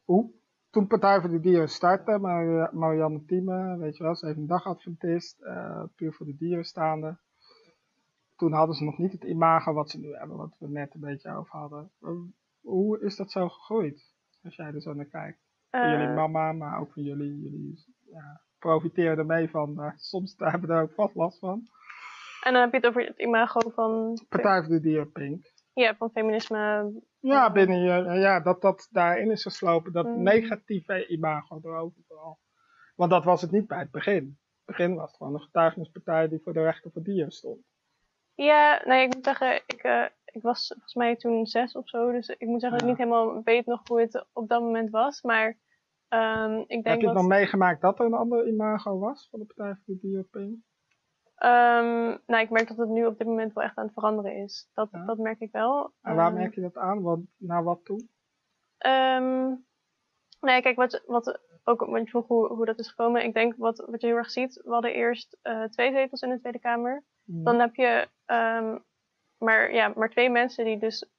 hoe? Toen Partij voor de Dieren startte, Mar Marianne Thieme, weet je wel, ze heeft een dagadventist, eh, puur voor de dieren staande. Toen hadden ze nog niet het imago wat ze nu hebben, wat we net een beetje over hadden. Eh, Hoe is dat zo gegroeid, als jij er zo naar kijkt? Voor Eh. jullie mama, maar ook voor jullie. Jullie ja, profiteren er mee van, maar soms hebben we er ook vast last van. En dan heb je het over het imago van, Partij voor de Dieren, Pink. ja, van feminisme. Ja, binnen je, ja, dat dat daarin is geslopen, dat Mm. negatieve imago erover vooral. Want dat was het niet bij het begin. Het begin was het gewoon een getuigenispartij die voor de rechten van dieren stond. Ja, nee, ik moet zeggen, ik, eh, ik was volgens mij toen zes of zo. Dus ik moet zeggen dat ik niet helemaal weet nog hoe het op dat moment was. Maar ehm, ik denk Heb je dat... het nog meegemaakt dat er een ander imago was van de Partij voor de Dieren, Ehm, nou, ik merk dat het nu op dit moment wel echt aan het veranderen is. Dat, dat merk ik wel. En waar Ehm, merk je dat aan? Want, naar wat toe? Ehm, nee, kijk, wat, wat ook, want je vroeg hoe, hoe dat is gekomen. Ik denk wat, wat je heel erg ziet, we hadden eerst eh, twee zetels in de Tweede Kamer. Mhm. Dan heb je maar, ja, maar twee mensen die dus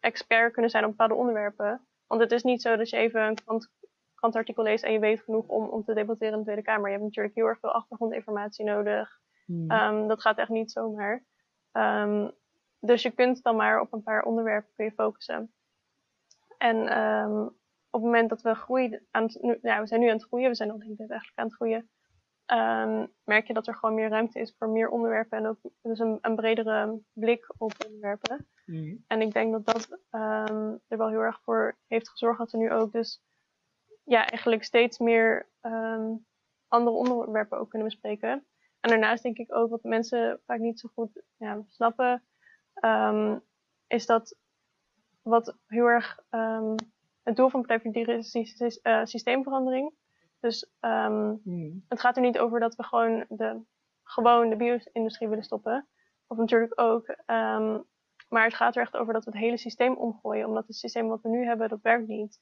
expert kunnen zijn op bepaalde onderwerpen. Want het is niet zo dat je even een krant, krantartikel leest en je weet genoeg om, om te debatteren in de Tweede Kamer. Je hebt natuurlijk heel erg veel achtergrondinformatie nodig. Mhm. Ehm, dat gaat echt niet zomaar. Ehm, dus je kunt dan maar op een paar onderwerpen kun je focussen. En ehm, op het moment dat we groeien, aan het, nu, ja, we zijn nu aan het groeien, we zijn al denk ik eigenlijk aan het groeien, merk je dat er gewoon meer ruimte is voor meer onderwerpen en ook dus een, een bredere blik op onderwerpen. Mhm. En ik denk dat dat er wel heel erg voor heeft gezorgd dat we nu ook dus ja, eigenlijk steeds meer ehm, andere onderwerpen ook kunnen bespreken. En daarnaast denk ik ook wat mensen vaak niet zo goed ja, snappen, ehm, is dat wat heel erg ehm, het doel van Partij voor de Dieren is, eh, systeemverandering. Dus Mhm. het gaat er niet over dat we gewoon de, gewoon de bio-industrie willen stoppen. Of natuurlijk ook. maar het gaat er echt over dat we het hele systeem omgooien. Omdat het systeem wat we nu hebben, dat werkt niet.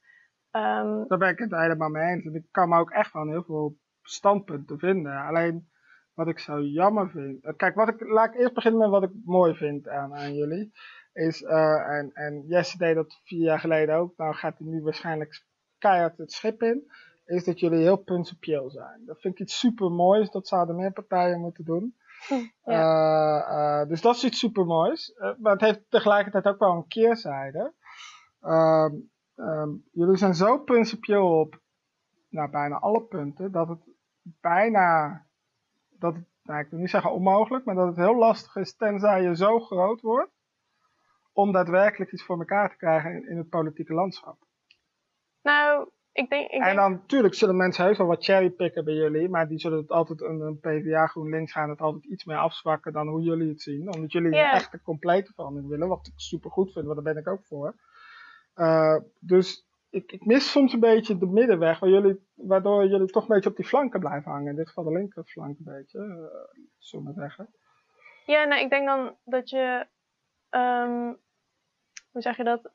Ehm, Daar ben ik het helemaal mee eens. En ik kan me ook echt van heel veel standpunten vinden. Alleen wat ik zo jammer vind. eh, Kijk, wat ik, laat ik eerst beginnen met wat ik mooi vind aan, aan jullie. Is, eh, en, en Jesse deed dat vier jaar geleden ook. Nou gaat hij nu waarschijnlijk keihard het schip in. Is dat jullie heel principieel zijn. Dat vind ik iets super moois. Dat zouden meer partijen moeten doen. Eh, eh, dus dat is iets super moois. maar het heeft tegelijkertijd ook wel een keerzijde. Ehm, ehm, jullie zijn zo principieel op nou, bijna alle punten dat het bijna, dat het, nou, ik wil niet zeggen onmogelijk, maar dat het heel lastig is tenzij je zo groot wordt om daadwerkelijk iets voor elkaar te krijgen in, in het politieke landschap. nou, ik denk. Ik En dan natuurlijk zullen mensen heus wel wat cherrypicken bij jullie, maar die zullen het altijd een, een PvdA GroenLinks gaan het altijd iets meer afzwakken dan hoe jullie het zien. Omdat jullie Ja. een echte complete verandering willen, wat ik super goed vind, want daar ben ik ook voor. Eh, dus ik, ik mis soms een beetje de middenweg, waar jullie, waardoor jullie toch een beetje op die flanken blijven hangen. In dit geval de linkerflank een beetje, uh, zullen we maar zeggen. Ja, nou, ik denk dan dat je, um, hoe zeg je dat?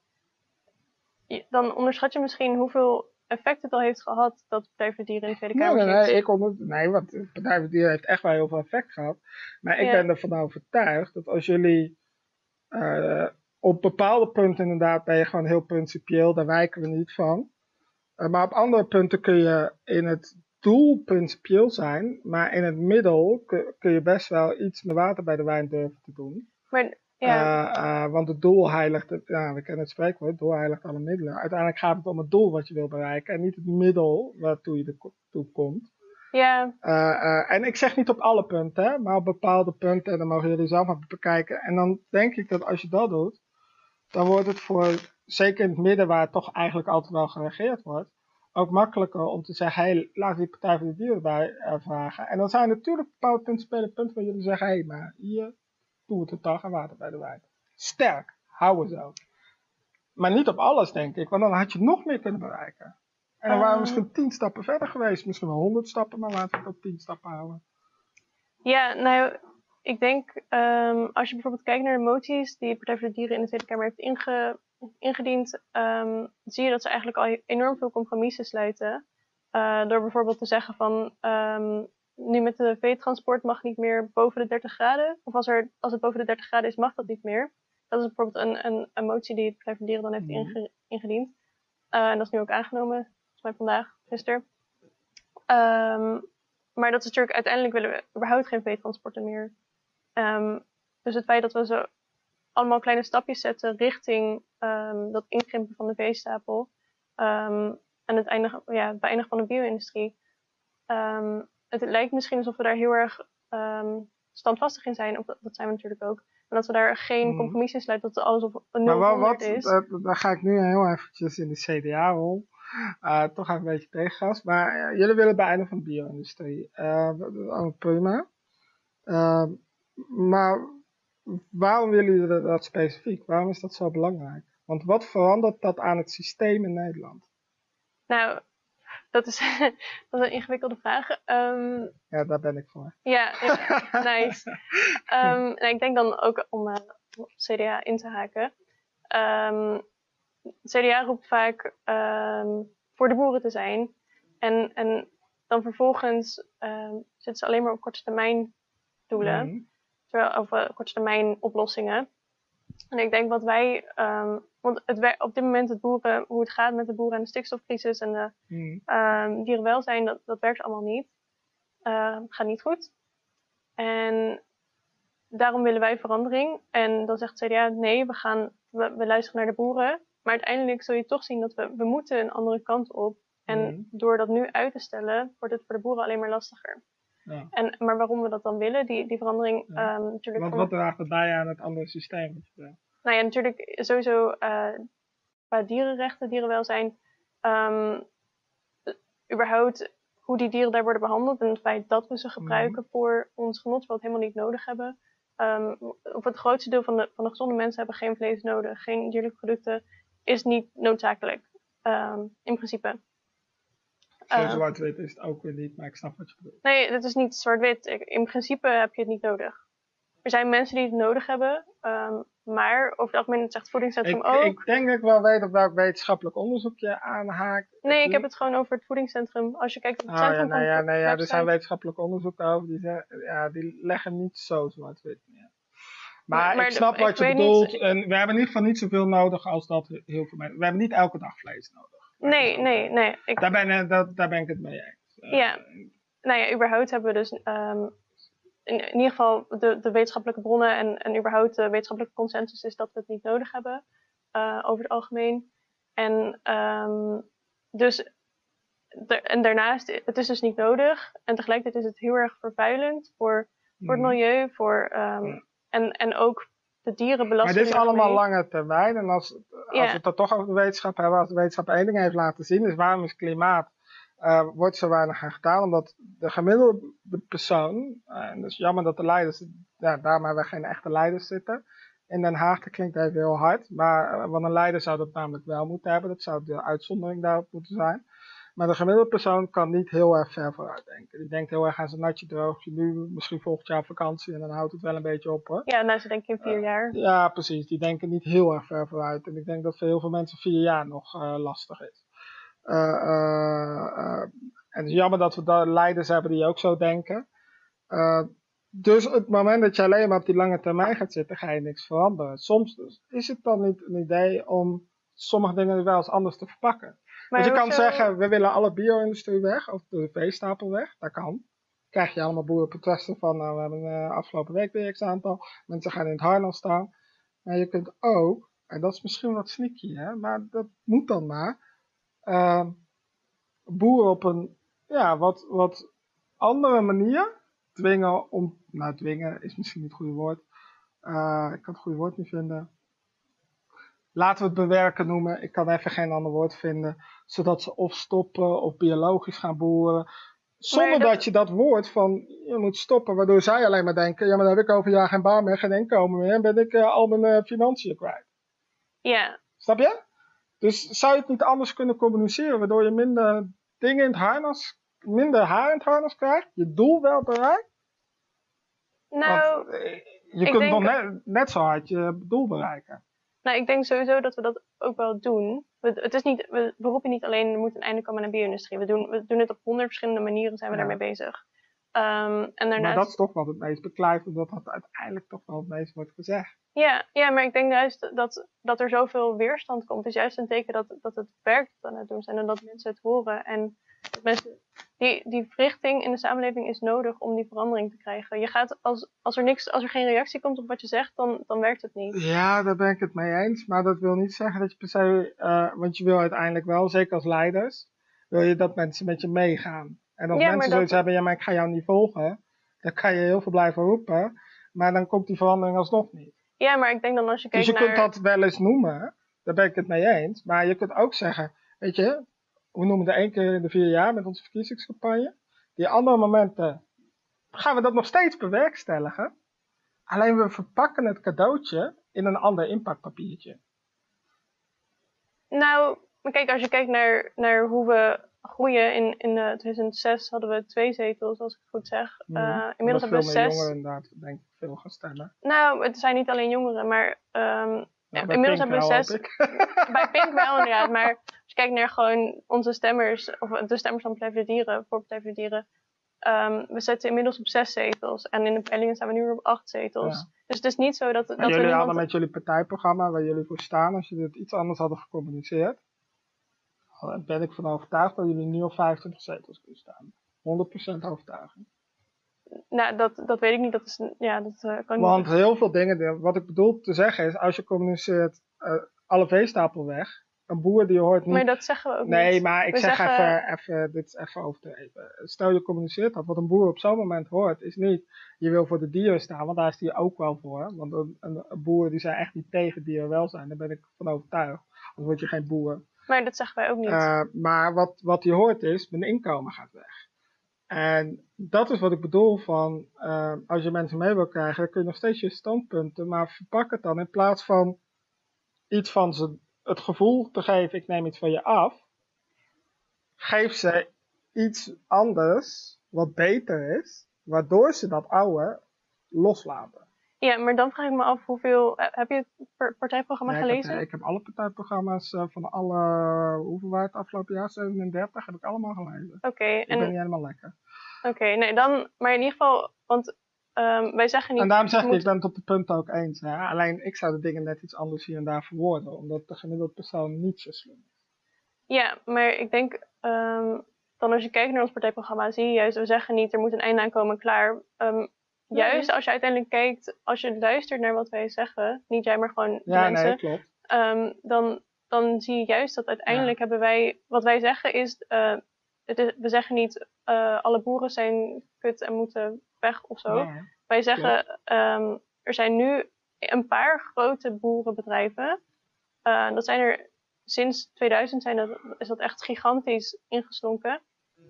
Dan onderschat je misschien hoeveel effect het al heeft gehad dat Partij voor Dieren in de Tweede Kamer nee, nee, nee, ik onder... nee, want Partij voor Dieren heeft echt wel heel veel effect gehad. Maar ik ben ervan overtuigd dat als jullie uh, op bepaalde punten inderdaad ben je gewoon heel principieel, daar wijken we niet van. Uh, maar op andere punten kun je in het doel principieel zijn, maar in het middel kun, kun je best wel iets met water bij de wijn durven te doen. Maar, ja. Uh, uh, want het doel heiligt, het, ja, we kennen het spreekwoord, het doel heiligt alle middelen. Uiteindelijk gaat het om het doel wat je wil bereiken en niet het middel waartoe je ertoe komt. Ja. Uh, en ik zeg niet op alle punten, hè, maar op bepaalde punten, en dan mogen jullie zelf maar bekijken. En dan denk ik dat als je dat doet, dan wordt het voor, zeker in het midden waar het toch eigenlijk altijd wel geregeerd wordt, ook makkelijker om te zeggen, hé, hey, laat die Partij voor de Dieren bij uh, vragen. En dan zijn er natuurlijk bepaalde punten spelen, punten waar jullie zeggen, hé, hey, maar hier doen we het toch en water bij de wijn. Sterk, hou we zo. Maar niet op alles, denk ik, want dan had je nog meer kunnen bereiken. En dan waren we misschien tien stappen verder geweest, misschien wel honderd stappen, maar laten we het op tien stappen houden. Ja, nou, ik denk, um, als je bijvoorbeeld kijkt naar de moties die Partij voor de Dieren in de Tweede Kamer heeft inge, ingediend, um, zie je dat ze eigenlijk al enorm veel compromissen sluiten. Uh, door bijvoorbeeld te zeggen van, um, nu met de veetransport mag niet meer boven de 30 graden. Of als, er, als het boven de 30 graden is, mag dat niet meer. Dat is bijvoorbeeld een, een, een motie die de Partij voor de Dieren dan heeft Mhm. inge, ingediend. Uh, en dat is nu ook aangenomen, volgens mij vandaag, gisteren. Maar dat is natuurlijk, uiteindelijk willen we überhaupt geen veetransporten meer. Um, dus het feit dat we zo allemaal kleine stapjes zetten richting um, dat inkrimpen van de veestapel um, en het, eindigen, ja, het beëindigen van de bio-industrie. het lijkt misschien alsof we daar heel erg standvastig in zijn, of dat, dat, zijn we natuurlijk ook. En dat we daar geen Mhm. compromis in sluiten, dat alles op een Maar 0 wat, wat is. uh, daar ga ik nu heel eventjes in de CDA-rol. Uh, toch even een beetje tegengas. Maar uh, jullie willen beëindigen van de bio-industrie. Uh, prima. Maar waarom willen jullie dat, specifiek? Waarom is dat zo belangrijk? Want wat verandert dat aan het systeem in Nederland? Nou, dat is, dat is een ingewikkelde vraag. Um, ja, daar ben ik voor. Ja, ja nice. um, nou, ik denk dan ook om uh, op CDA in te haken. Um, CDA roept vaak voor de boeren te zijn. En, en dan vervolgens zitten ze alleen maar op korte termijn doelen. Mm. Uh, korte termijn oplossingen. En ik denk wat wij, um, want het, op dit moment het boeren, hoe het gaat met de boeren en de stikstofcrisis en de mm. um, dierenwelzijn, dat, dat werkt allemaal niet. Uh, gaat niet goed. En daarom willen wij verandering. En dan zegt CDA, nee, we, gaan, we, we luisteren naar de boeren. Maar uiteindelijk zul je toch zien dat we, we moeten een andere kant op. En Mm. door dat nu uit te stellen, wordt het voor de boeren alleen maar lastiger. Ja. En, maar waarom we dat dan willen, die, die verandering Ja. um, natuurlijk... Want voor- wat draagt het bij aan het andere systeem? wat nou ja, natuurlijk sowieso uh, qua dierenrechten, dierenwelzijn, um, überhaupt hoe die dieren daar worden behandeld en het feit dat we ze gebruiken voor ons genot, wat we helemaal niet nodig hebben. Um, of het grootste deel van de, van de gezonde mensen hebben geen vlees nodig, geen dierlijke producten, is niet noodzakelijk, um, in principe. Zo Uh, zwart-wit is het ook weer niet, maar ik snap wat je bedoelt. Nee, dat is niet zwart-wit. In principe heb je het niet nodig. Er zijn mensen die het nodig hebben, um, maar over het algemeen zegt het voedingscentrum Ik, ook. ik denk dat ik wel weet op welk wetenschappelijk onderzoek je aanhaakt. Nee, ik heb het gewoon over het voedingscentrum. Als je kijkt op het Oh ja, centrum nou ja, van nee, ja, er zijn website. wetenschappelijke onderzoeken over, die, ja, die leggen niet zo zwart-wit neer. Maar, ik snap wat je bedoelt. niet- En we hebben in ieder geval niet zoveel nodig als dat heel veel mensen. We hebben niet elke dag vlees nodig. Nee, nee, nee. Ik, Daar ben, ik- dat, daar ben ik het mee eens. Eh, ja, nou ja, überhaupt hebben we dus ehm, in, in ieder geval de, de wetenschappelijke bronnen en, en überhaupt de wetenschappelijke consensus is dat we het niet nodig hebben eh, over het algemeen. En ehm, dus de- en daarnaast, het is dus niet nodig. En tegelijkertijd is het heel erg vervuilend voor, voor het Mhm. milieu, voor, ehm, en, en ook de Maar dit is allemaal mee. lange termijn. En als, als Ja. we het dan toch over de wetenschap hebben, als de wetenschap één ding heeft laten zien, is waarom is klimaat, eh, wordt zo weinig aan gedaan. Omdat de gemiddelde persoon, eh, en het is jammer dat de leiders, ja, daarom hebben we geen echte leiders zitten, in Den Haag, dat klinkt even heel hard. Maar uh, want een leider zou dat namelijk wel moeten hebben. Dat zou de uitzondering daarop moeten zijn. Maar de gemiddelde persoon kan niet heel erg ver vooruit denken. Die denkt heel erg aan zijn natje droogje nu, misschien volgend jaar vakantie en dan houdt het wel een beetje op hoor. Ja, nou ze denken in vier jaar. Ja, precies. Die denken niet heel erg ver vooruit. En ik denk dat voor heel veel mensen vier jaar nog uh, lastig is. Uh, en het is jammer dat we daar leiders hebben die ook zo denken. dus op het moment dat je alleen maar op die lange termijn gaat zitten, ga je niks veranderen. Soms is het dan niet een idee om sommige dingen wel eens anders te verpakken. Maar dus je kan zeggen, we willen alle bio-industrie weg, of de veestapel weg, dat kan. Krijg je allemaal boerenprotesten van, nou, we hebben uh, afgelopen week weer x aantal, mensen gaan in het harnas staan. Maar je kunt ook, en dat is misschien wat sneaky, hè, maar dat moet dan maar, uh, boeren op een ja, wat, wat andere manier dwingen om, nou dwingen is misschien niet het goede woord, uh, ik kan het goede woord niet vinden, laten we het bewerken noemen. Ik kan even geen ander woord vinden. Zodat ze of stoppen of biologisch gaan boeren. Zonder dat... je dat woord van je moet stoppen, waardoor zij alleen maar denken: ja, maar dan heb ik over een jaar geen baan meer, geen inkomen meer en ben ik uh, al mijn uh, financiën kwijt. Ja. Snap je? Dus zou je het niet anders kunnen communiceren, waardoor je minder dingen in het harnas, minder haar in het harnas krijgt, je doel wel bereikt? Nou, Want, je kunt denk... nog net, net zo hard je doel bereiken. Nou, ik denk sowieso dat we dat ook wel doen. We, het is niet, we beroepen niet alleen, er moet een einde komen aan de bio-industrie. We doen, we doen het op honderd verschillende manieren, zijn we ja. daarmee bezig. Um, en daarnaast... Maar dat is toch wel het meest beklijft, omdat dat uiteindelijk toch wel het meest wordt gezegd. Ja, ja maar ik denk juist dat, dat er zoveel weerstand komt, is juist een teken dat, dat het werkt aan het doen zijn en dat mensen het horen. En dat mensen, die, die verrichting in de samenleving is nodig om die verandering te krijgen. Je gaat, als, als, er niks, als er geen reactie komt op wat je zegt, dan, dan werkt het niet. Ja, daar ben ik het mee eens. Maar dat wil niet zeggen dat je per se, uh, want je wil uiteindelijk wel, zeker als leiders, wil je dat mensen met je meegaan. En als ja, mensen zoiets dat... hebben, ja, maar ik ga jou niet volgen, dan kan je heel veel blijven roepen, maar dan komt die verandering alsnog niet. Ja, maar ik denk dan als je kijkt Dus je naar... kunt dat wel eens noemen, daar ben ik het mee eens, maar je kunt ook zeggen, weet je, we noemen het één keer in de vier jaar met onze verkiezingscampagne. Die andere momenten gaan we dat nog steeds bewerkstelligen. Alleen we verpakken het cadeautje in een ander inpakpapiertje. Nou, kijk, als je kijkt naar, naar hoe we groeien. In, in uh, 2006 hadden we twee zetels, als ik het goed zeg. Uh, inmiddels hebben we zes. jongeren inderdaad, denk ik, veel gaan stemmen. Nou, het zijn niet alleen jongeren, maar um, ja, inmiddels hebben we zes. Bij Pink wel inderdaad, maar als je kijkt naar gewoon onze stemmers, of de stemmers van Partij voor de Dieren, voor Partij voor de Dieren, um, we zitten inmiddels op zes zetels. En in de peilingen staan we nu weer op acht zetels. Ja. Dus het is niet zo dat, dat jullie we hadden met jullie partijprogramma, waar jullie voor staan, als jullie het iets anders hadden gecommuniceerd, ben ik van overtuigd dat jullie nu op 25 zetels kunnen staan. 100% overtuiging. Nou, dat, dat weet ik niet. Dat is, ja, dat uh, kan Want niet. heel veel dingen, wat ik bedoel te zeggen is, als je communiceert uh, alle veestapel weg, een boer die hoort niet... Maar dat zeggen we ook nee, niet. maar ik we zeg zeggen... even, even, dit is even over te even. Stel je communiceert dat, wat een boer op zo'n moment hoort, is niet, je wil voor de dieren staan, want daar is hij ook wel voor. Want een, een, een boer die zijn echt niet tegen dierenwelzijn, daar ben ik van overtuigd. Anders word je geen boer. Maar dat zeggen wij ook niet. Uh, maar wat, wat je hoort is, mijn inkomen gaat weg. En dat is wat ik bedoel van, uh, als je mensen mee wil krijgen, dan kun je nog steeds je standpunten, maar verpak het dan in plaats van iets van ze het gevoel te geven, ik neem iets van je af, geef ze iets anders, wat beter is, waardoor ze dat oude loslaten. Ja, maar dan vraag ik me af hoeveel. Heb je het partijprogramma gelezen? Ik heb, ik heb, alle partijprogramma's uh, van alle. Hoeveel waren het afgelopen jaar? 37 heb ik allemaal gelezen. Oké. Okay, ik ben niet helemaal lekker. Oké, okay, nee, dan. Maar in ieder geval. Want um, wij zeggen niet. En daarom zeg ik, moet... ik ben het op de punten ook eens. Hè? Alleen ik zou de dingen net iets anders hier en daar verwoorden. Omdat de gemiddelde persoon niet zo slim is. Ja, maar ik denk. Um, dan als je kijkt naar ons partijprogramma, zie je juist. We zeggen niet er moet een einde aankomen, klaar. Um, Juist als je uiteindelijk kijkt, als je luistert naar wat wij zeggen, niet jij maar gewoon ja, mensen, nee, klopt. Um, dan, dan zie je juist dat uiteindelijk ja. hebben wij, wat wij zeggen is, uh, het is we zeggen niet uh, alle boeren zijn kut en moeten weg of zo. Wij zeggen, um, er zijn nu een paar grote boerenbedrijven. Uh, dat zijn er sinds 2000 zijn dat, is dat echt gigantisch ingeslonken.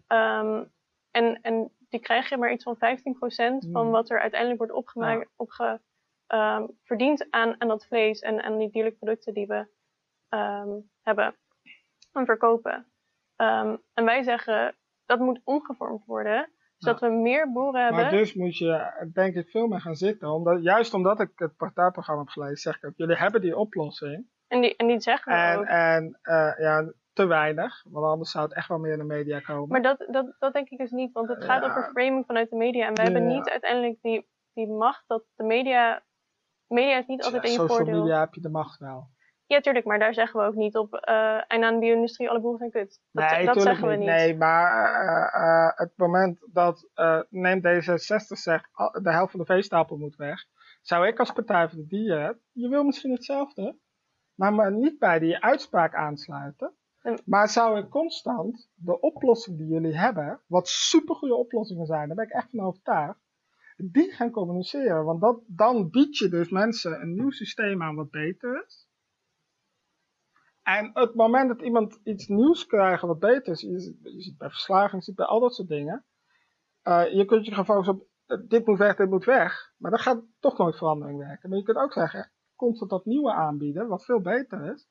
Um, en, en die krijg je maar iets van 15% van wat er uiteindelijk wordt opgemaakt, opge, ehm, verdient aan, aan dat vlees en aan die dierlijke producten die we ehm, hebben en verkopen. Ehm, en wij zeggen dat moet omgevormd worden, zodat we meer boeren hebben. Maar dus moet je denk ik veel meer gaan zitten. Omdat, juist omdat ik het partijprogramma heb gelezen, zeg ik ook, jullie hebben die oplossing. En die, en die zeggen we En, ook. en eh, ja, te weinig, want anders zou het echt wel meer in de media komen. Maar dat, dat, dat denk ik dus niet, want het gaat Ja. over framing vanuit de media. En wij hebben Ja. niet uiteindelijk die, die macht dat de media. Media is niet altijd in je social voordeel. media heb je de macht wel. Ja, tuurlijk, maar daar zeggen we ook niet op. eh en aan de bio-industrie, alle boeren zijn kut. Dat, nee, dat zeggen we niet. Nee, maar eh, eh, het moment dat eh neem D66 zegt de helft van de veestapel moet weg, zou ik als Partij van de Dieren, je wil misschien hetzelfde, maar me niet bij die uitspraak aansluiten. Maar zou ik constant de oplossing die jullie hebben, wat supergoeie oplossingen zijn, daar ben ik echt van overtuigd, die gaan communiceren. Want dat, dan bied je dus mensen een nieuw systeem aan wat beter is. En het moment dat iemand iets nieuws krijgt wat beter is, je, ziet- bij verslaving, je ziet bij al dat soort dingen. eh, je kunt je gaan focussen op eh, dit moet weg, dit moet weg. Maar dat gaat toch nooit verandering werken. Maar je kunt ook zeggen, constant dat nieuwe aanbieden, wat veel beter is.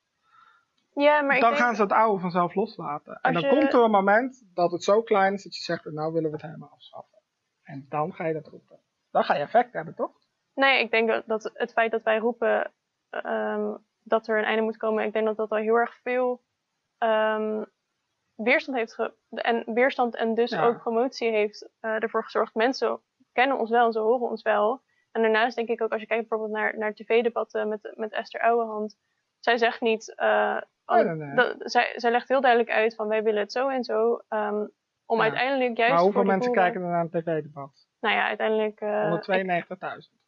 Ja, maar dan denk- gaan ze het oude vanzelf loslaten. En dan je- komt er een moment dat het zo klein is dat je zegt, nou willen we het helemaal afschaffen. En dan ga je dat roepen. Dan ga je effect hebben, toch? Nee, ik denk dat, het feit dat wij roepen ehm, dat er een einde moet komen, ik denk dat dat al heel erg veel ehm, weerstand heeft ge- en weerstand en dus Ja. ook promotie heeft eh, ervoor gezorgd. Mensen kennen ons wel en ze horen ons wel. En daarnaast denk ik ook, als je kijkt bijvoorbeeld naar, naar tv-debatten met, met Esther Ouwehand, zij zegt niet, eh, Nee, dat- zij, zij legt heel duidelijk uit van wij willen het zo en zo, ehm, om Ja. uiteindelijk juist maar hoeveel mensen boeren- kijken er naar een tv-debat? Nou ja, uiteindelijk... eh, 192.000.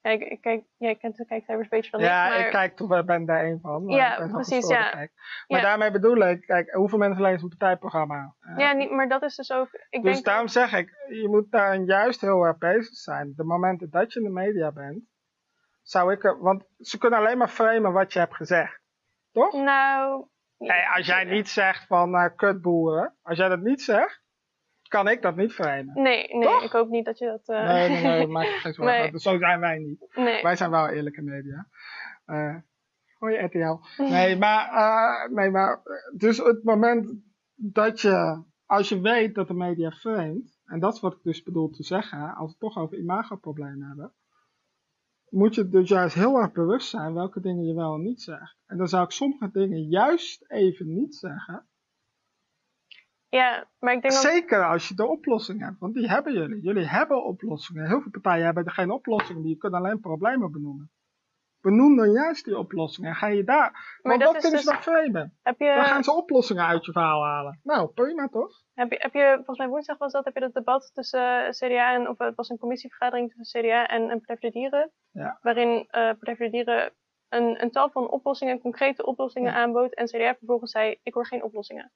ja, ik, ik kijk, jij kent de kijkcijfers beter dan ik. Ja, maar... ik kijk toch, ik ben daar één van. Ja, precies, ja. kijk. Maar Ja. daarmee bedoel ik, kijk, hoeveel mensen lezen een partijprogramma? Eh, Ja, niet, maar dat is dus ook. Ik dus denk daarom zeg ik, je moet daar juist heel erg bezig zijn. De momenten dat je in de media bent, zou ik er, want ze kunnen alleen maar framen wat je hebt gezegd. Toch? Nou. Nee, als jij niet zegt van eh kutboeren, als jij dat niet zegt, kan ik dat niet framen. Nee, nee, ik hoop niet dat je dat. eh, Nee, nee, nee, maak je geen zorgen. Nee. Zo zijn wij niet. Nee. Wij zijn wel eerlijke media. Eh hoi RTL. Nee, maar, nee, maar dus het moment dat je, als je weet dat de media framet, en dat is wat ik dus bedoel te zeggen, als we het toch over imagoproblemen hebben, moet je dus juist heel erg bewust zijn welke dingen je wel en niet zegt. En dan zou ik sommige dingen juist even niet zeggen. Ja, maar ik denk dat. Zeker als je de oplossing hebt, want die hebben jullie. Jullie hebben oplossingen. Heel veel partijen hebben geen oplossingen, die kunnen alleen problemen benoemen. Benoem dan juist die oplossingen en ga je daar. Want dat wat is kunnen ze dus- nog framen? Heb je, Dan gaan ze oplossingen uit je verhaal halen. Nou, prima toch? heb, je, heb je, volgens mij woensdag was dat, heb je dat debat tussen eh, CDA en, of het was een commissievergadering tussen CDA en, en Partij voor de Dieren, Ja. waarin eh Partij voor de Dieren een, een tal van oplossingen, concrete oplossingen aanbood en CDA vervolgens zei, ik hoor geen oplossingen.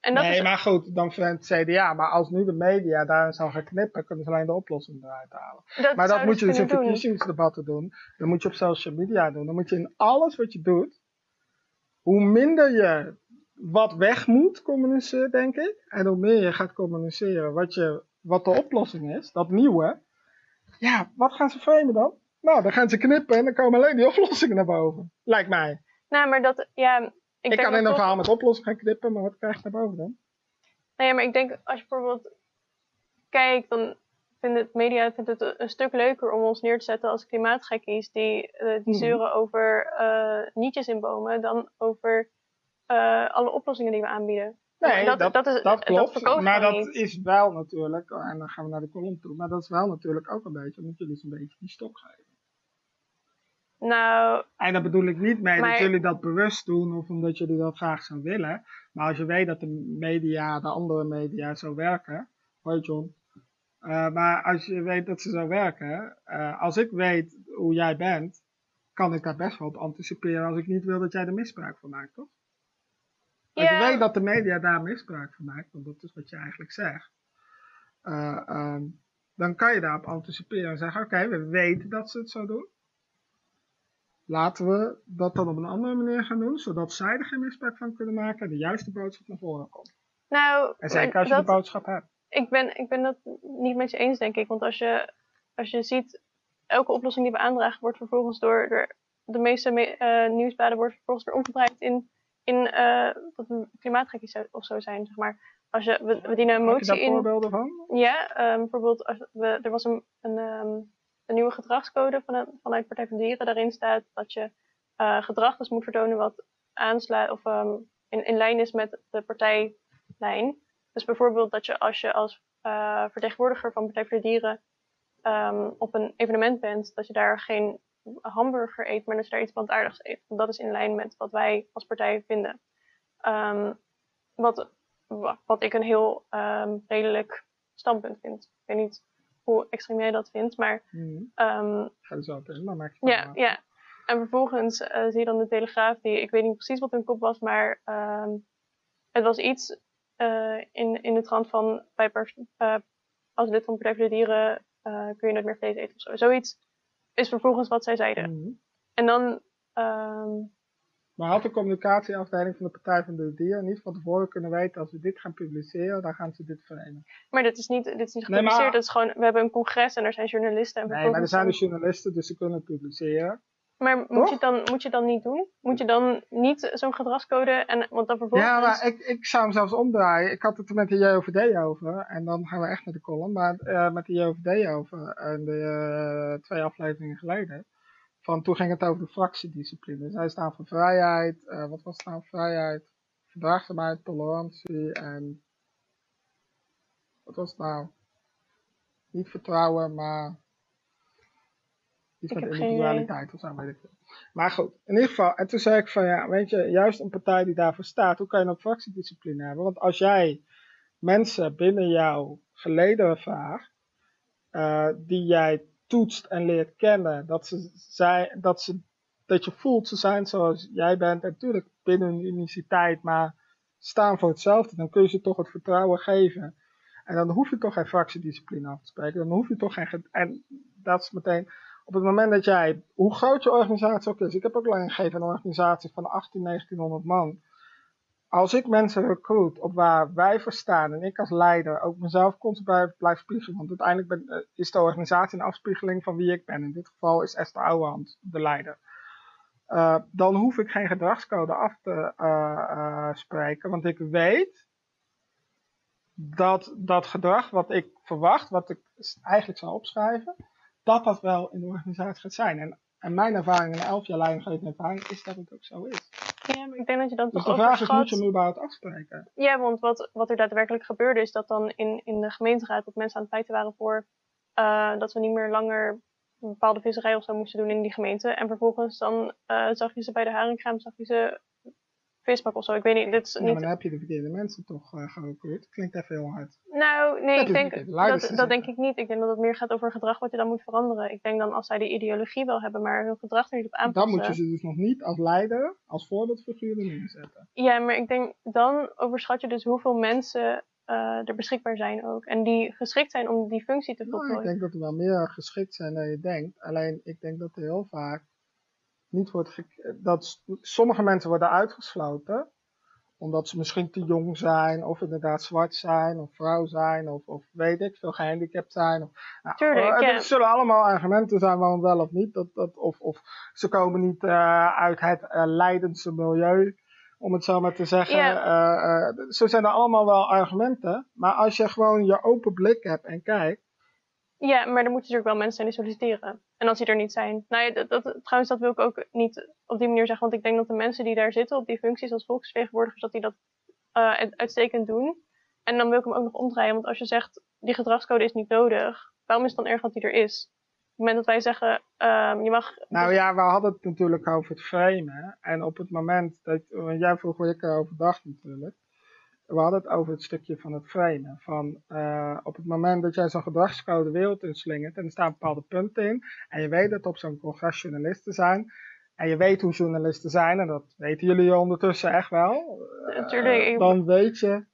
En dat nee, is, maar goed, dan vindt het CDA. Maar als nu de media daarin zou gaan knippen, kunnen ze alleen de oplossing eruit halen. Dat maar dat moet je dus in kunnen doen. verkiezingsdebatten doen. Dat moet je op social media doen. Dan moet je in alles wat je doet, hoe minder je wat weg moet communiceren, denk ik. En hoe meer je gaat communiceren wat, je, wat de oplossing is, dat nieuwe. Ja, wat gaan ze framen dan? Nou, dan gaan ze knippen en dan komen alleen die oplossingen naar boven. Lijkt mij. nou, maar dat, ja, ik, kan in dat een verhaal met oplossingen gaan knippen, maar wat krijg je naar boven dan? Nee, maar ik denk als je bijvoorbeeld kijkt, dan vindt het media vindt het een stuk leuker om ons neer te zetten als klimaatgekkies die, eh, die Mhm. zeuren over eh nietjes in bomen dan over eh, alle oplossingen die we aanbieden. Nee, dat, dat, is, klopt. verkoopt maar dat niet. is wel natuurlijk, en dan gaan we naar de kolom toe, maar dat is wel natuurlijk ook een beetje, omdat jullie ze een beetje die stok geven. Nou, En daar bedoel ik niet mee Maar- dat jullie dat bewust doen of omdat jullie dat graag zou willen. Maar als je weet dat de media, de andere media zo werken. Hoi John. Eh, maar als je weet dat ze zo werken, eh, als ik weet hoe jij bent, kan ik daar best wel op anticiperen als ik niet wil dat jij er misbruik van maakt, toch? Als je weet dat de media daar misbruik van maakt, want dat is wat je eigenlijk zegt, eh, ehm, dan kan je daarop anticiperen en zeggen, oké, we weten dat ze het zo doen. Laten we dat dan op een andere manier gaan doen, zodat zij er geen misbruik van kunnen maken en de juiste boodschap naar voren komt. nou En zeker als je dat- de boodschap hebt. ik ben, ik ben dat niet met je eens, denk ik. Want als je, als je ziet, elke oplossing die we aandragen wordt vervolgens door, door de meeste me- eh, nieuwsbladen wordt vervolgens weer omgedraaid in, in eh, dat of zo zijn, zeg maar. Als je, we, we dienen een Heb je motie daar in. voorbeelden van? Ja, ehm, bijvoorbeeld als we, er was een, een, ehm, een nieuwe gedragscode van, vanuit Partij van de Dieren. Daarin staat dat je eh, gedrag dus moet vertonen wat aansluit of ehm, in, in lijn is met de partijlijn. Dus bijvoorbeeld dat je als je als eh, vertegenwoordiger van Partij voor de Dieren ehm, op een evenement bent, dat je daar geen hamburger eet, maar dat je daar iets plantaardigs eet. Want dat is in lijn met wat wij als partij vinden. Ehm, wat, wa- wat ik een heel redelijk standpunt vind. Ik weet niet hoe extreem jij dat vindt, maar Mhm. ehm, Ga er zo op in, maar maak je ja, ja. En vervolgens eh, zie je dan de Telegraaf, die ik weet niet precies wat hun kop was, maar ehm, het was iets eh, in, in de trant van bij eh, als lid van Partij voor de Dieren kun je nooit meer vlees eten of zo. Zoiets is vervolgens wat zij zeiden. Mhm. En dan, ehm, Maar had de communicatieafdeling van de Partij van de Dieren niet van tevoren kunnen weten als we dit gaan publiceren, dan gaan ze dit verenigen. maar dit is niet, dit is niet Nee, maar- gepubliceerd, dat is gewoon, we hebben een congres en er zijn journalisten. En Nee, maar er zijn dus journalisten, dus ze kunnen het publiceren. Maar moet je, het dan, moet je dan niet doen? Moet je dan niet zo'n gedragscode en want dan vervolgens. Ja, maar ik, ik zou hem zelfs omdraaien. Ik had het er met de JOVD over. En dan gaan we echt naar de column. Maar eh, met de JOVD over. En de eh, twee afleveringen geleden. Van toen ging het over de fractiediscipline. Zij staan voor vrijheid. eh, wat was het nou? Vrijheid, verdraagzaamheid, tolerantie en... Wat was het nou? Niet vertrouwen, maar... Iets met individualiteit of zo, weet ik veel. Maar goed, in ieder geval. En toen zei ik van ja, weet je, juist een partij die daarvoor staat, hoe kan je nou fractiediscipline hebben? Want als jij mensen binnen jouw gelederen vraagt, eh, die jij toetst en leert kennen, dat, ze, dat, ze, dat je voelt ze zijn zoals jij bent, en natuurlijk binnen een uniciteit, maar staan voor hetzelfde, dan kun je ze toch het vertrouwen geven. En dan hoef je toch geen fractiediscipline af te spreken. Dan hoef je toch geen. ge- En dat is meteen. Op het moment dat jij, hoe groot je organisatie ook is. Ik heb ook lang gegeven aan een organisatie van 18, 1900 man. Als ik mensen recruit op waar wij voor staan en ik als leider ook mezelf constant blijf spiegelen. Want uiteindelijk ben, eh, is de organisatie een afspiegeling van wie ik ben. In dit geval is Esther Ouwehand de leider. Uh, dan hoef ik geen gedragscode af te uh, spreken. Want ik weet dat dat gedrag wat ik verwacht, wat ik eigenlijk zou opschrijven, dat dat wel in de organisatie gaat zijn. En, en mijn ervaring in elf jaar leidinggevende ervaring is dat het ook zo is. Ja, maar ik denk dat je dan Dus de vraag is, overschat... moet je hem überhaupt afspreken? Ja, want wat, wat er daadwerkelijk gebeurde is dat dan in, in de gemeenteraad dat mensen aan het feiten waren voor uh, dat we niet meer langer een bepaalde visserij of zo moesten doen in die gemeente. En vervolgens dan uh, zag je ze bij de haringkraam, zag je ze visbak of zo. Ik weet niet, dit is ja, niet... maar dan heb je de verkeerde mensen toch uh. Klinkt even heel hard. Nou, nee, Heb ik denk, de dat, dat denk ik niet. Ik denk dat het meer gaat over gedrag wat je dan moet veranderen. Ik denk dan als zij die ideologie wel hebben, maar hun gedrag er niet op aanpassen. Dan moet je ze dus nog niet als leider, als voorbeeldfiguren neerzetten. Ja, maar ik denk dan overschat je dus hoeveel mensen uh, er beschikbaar zijn ook. En die geschikt zijn om die functie te voltooien. Nou, ik denk dat er wel meer geschikt zijn dan je denkt. Alleen ik denk dat er heel vaak niet wordt ge- dat sommige mensen worden uitgesloten omdat ze misschien te jong zijn, of inderdaad zwart zijn, of vrouw zijn, of, of weet ik veel, gehandicapt zijn. Of, nou, Tuurlijk, er ja. zullen allemaal argumenten zijn waarom wel of niet. Dat, dat, of, of ze komen niet uh, uit het uh, Leidense milieu, om het zo maar te zeggen. Ja. Uh, zo zijn er allemaal wel argumenten. Maar als je gewoon je open blik hebt en kijkt. Ja, maar er moeten natuurlijk wel mensen zijn die solliciteren. En als die er niet zijn. Nou ja, dat, trouwens, dat wil ik ook niet op die manier zeggen. Want ik denk dat de mensen die daar zitten op die functies als volksvertegenwoordigers, dat die dat uh, uitstekend doen. En dan wil ik hem ook nog omdraaien. Want als je zegt, die gedragscode is niet nodig. Waarom is het dan erg dat die er is? Op het moment dat wij zeggen, uh, je mag... Nou ja, we hadden het natuurlijk over het framen. En op het moment dat... Jij vroeg ik erover dacht natuurlijk we hadden het over het stukje van het framen. Van uh, op het moment dat jij zo'n gedragscode de wereld inslingert en er staan bepaalde punten in, en je weet dat op zo'n congres journalisten zijn, en je weet hoe journalisten zijn, en dat weten jullie ondertussen echt wel, Natuurlijk. Uh, dan weet je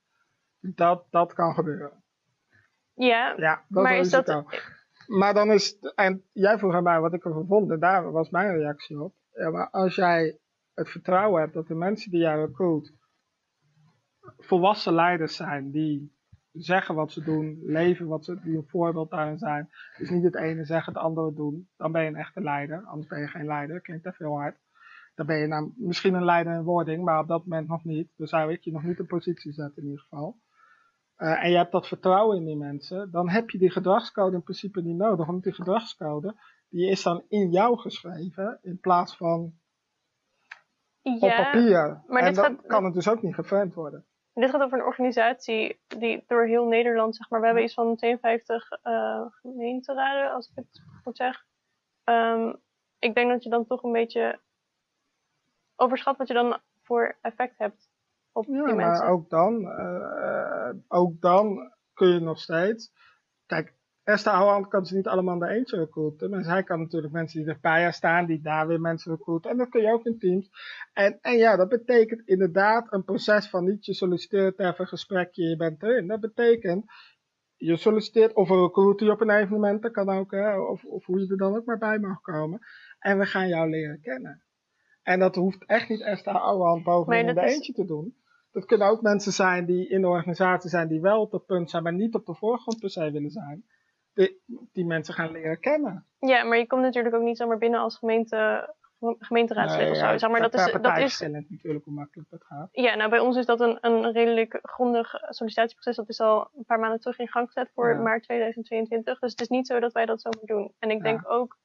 dat dat kan gebeuren. Ja, ja dat maar is dat... Maar dan is, en jij vroeg aan mij wat ik ervan vond, en daar was mijn reactie op. Ja, maar als jij het vertrouwen hebt dat de mensen die jij recruit volwassen leiders zijn die zeggen wat ze doen, leven wat ze, die een voorbeeld daarin zijn. Dus niet het ene zeggen, het andere doen. Dan ben je een echte leider, anders ben je geen leider. Klinkt even heel hard. Dan ben je nou misschien een leider in wording, maar op dat moment nog niet. Dus zou ik je nog niet in positie zetten in ieder geval. Uh, en je hebt dat vertrouwen in die mensen, dan heb je die gedragscode in principe niet nodig. Want die gedragscode, die is dan in jou geschreven, in plaats van Ja, op papier. maar en dan gaat- kan het dus ook niet geframed worden. Dit gaat over een organisatie die door heel Nederland, zeg maar, we hebben iets van 52 eh, gemeenteraden, als ik het goed zeg. Ehm, ik denk dat je dan toch een beetje overschat wat je dan voor effect hebt op Ja, die mensen. maar ook dan, eh, ook dan kun je nog steeds. Kijk, Esther Houwand kan ze niet allemaal de eentje recruiten. Maar zij kan natuurlijk mensen die dichtbij haar staan, die daar weer mensen recruiten. En dat kun je ook in teams. En, en ja, dat betekent inderdaad een proces van niet je solliciteert even een gesprekje, je bent erin. Dat betekent, je solliciteert of een recruiter op een evenement, dat kan ook, hè, of, of hoe je er dan ook maar bij mag komen. En we gaan jou leren kennen. En dat hoeft echt niet Esther Houwand bovenin in de is- eentje te doen. Dat kunnen ook mensen zijn die in de organisatie zijn, die wel op dat punt zijn, maar niet op de voorgrond per se willen zijn. Die, die mensen gaan leren kennen. Ja, maar je komt natuurlijk ook niet zomaar binnen als gemeente, gemeenteraadslid Nee, of ja, zo. Zeg maar, dat is, dat is, natuurlijk hoe makkelijk dat gaat. ja, nou bij ons is dat een, een redelijk grondig sollicitatieproces. Dat is al een paar maanden terug in gang gezet voor Ja. maart 2022. Dus het is niet zo dat wij dat zomaar doen. En ik Ja. denk ook,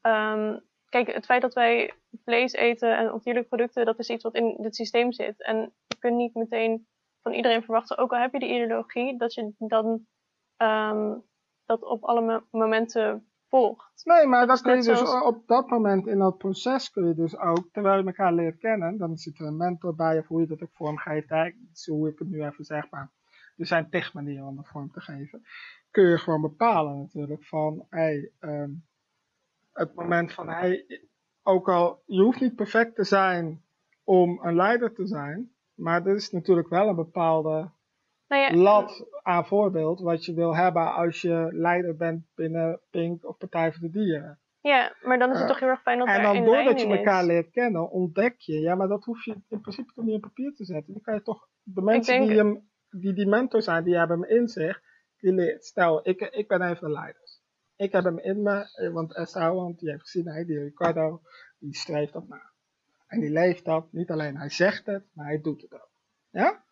ehm, kijk, het feit dat wij vlees eten en dierlijke producten, dat is iets wat in het systeem zit. En je kunt niet meteen van iedereen verwachten, ook al heb je die ideologie, dat je dan ehm, dat op alle mo- momenten volgt. Nee, maar dat kun je dus zoals- op dat moment in dat proces kun je dus ook, terwijl je elkaar leert kennen, dan zit er een mentor bij of hoe je dat ook vormgeeft. Hè, zo hoe ik het nu even zeg, maar er zijn tig manieren om dat vorm te geven. Kun je gewoon bepalen natuurlijk van, hey, ehm, het moment van, hey, ook al, je hoeft niet perfect te zijn om een leider te zijn, maar er is natuurlijk wel een bepaalde Nou ja, lat aan voorbeeld wat je wil hebben als je leider bent binnen Pink of Partij voor de Dieren. Ja, maar dan is het Eh, toch heel erg fijn dat En dan een doordat je elkaar is. leert kennen, ontdek je, ja, maar dat hoef je in principe toch niet op papier te zetten. Dan kan je toch, de mensen denk- die, hem, die die mentor zijn, die hebben hem in zich, die leert. Stel, ik, ik ben een van de leiders. Ik heb hem in me, eh, want Esther, want die heeft gezien, hey, die Ricardo, die streeft dat na. En die leeft dat, niet alleen hij zegt het, maar hij doet het ook. Ja?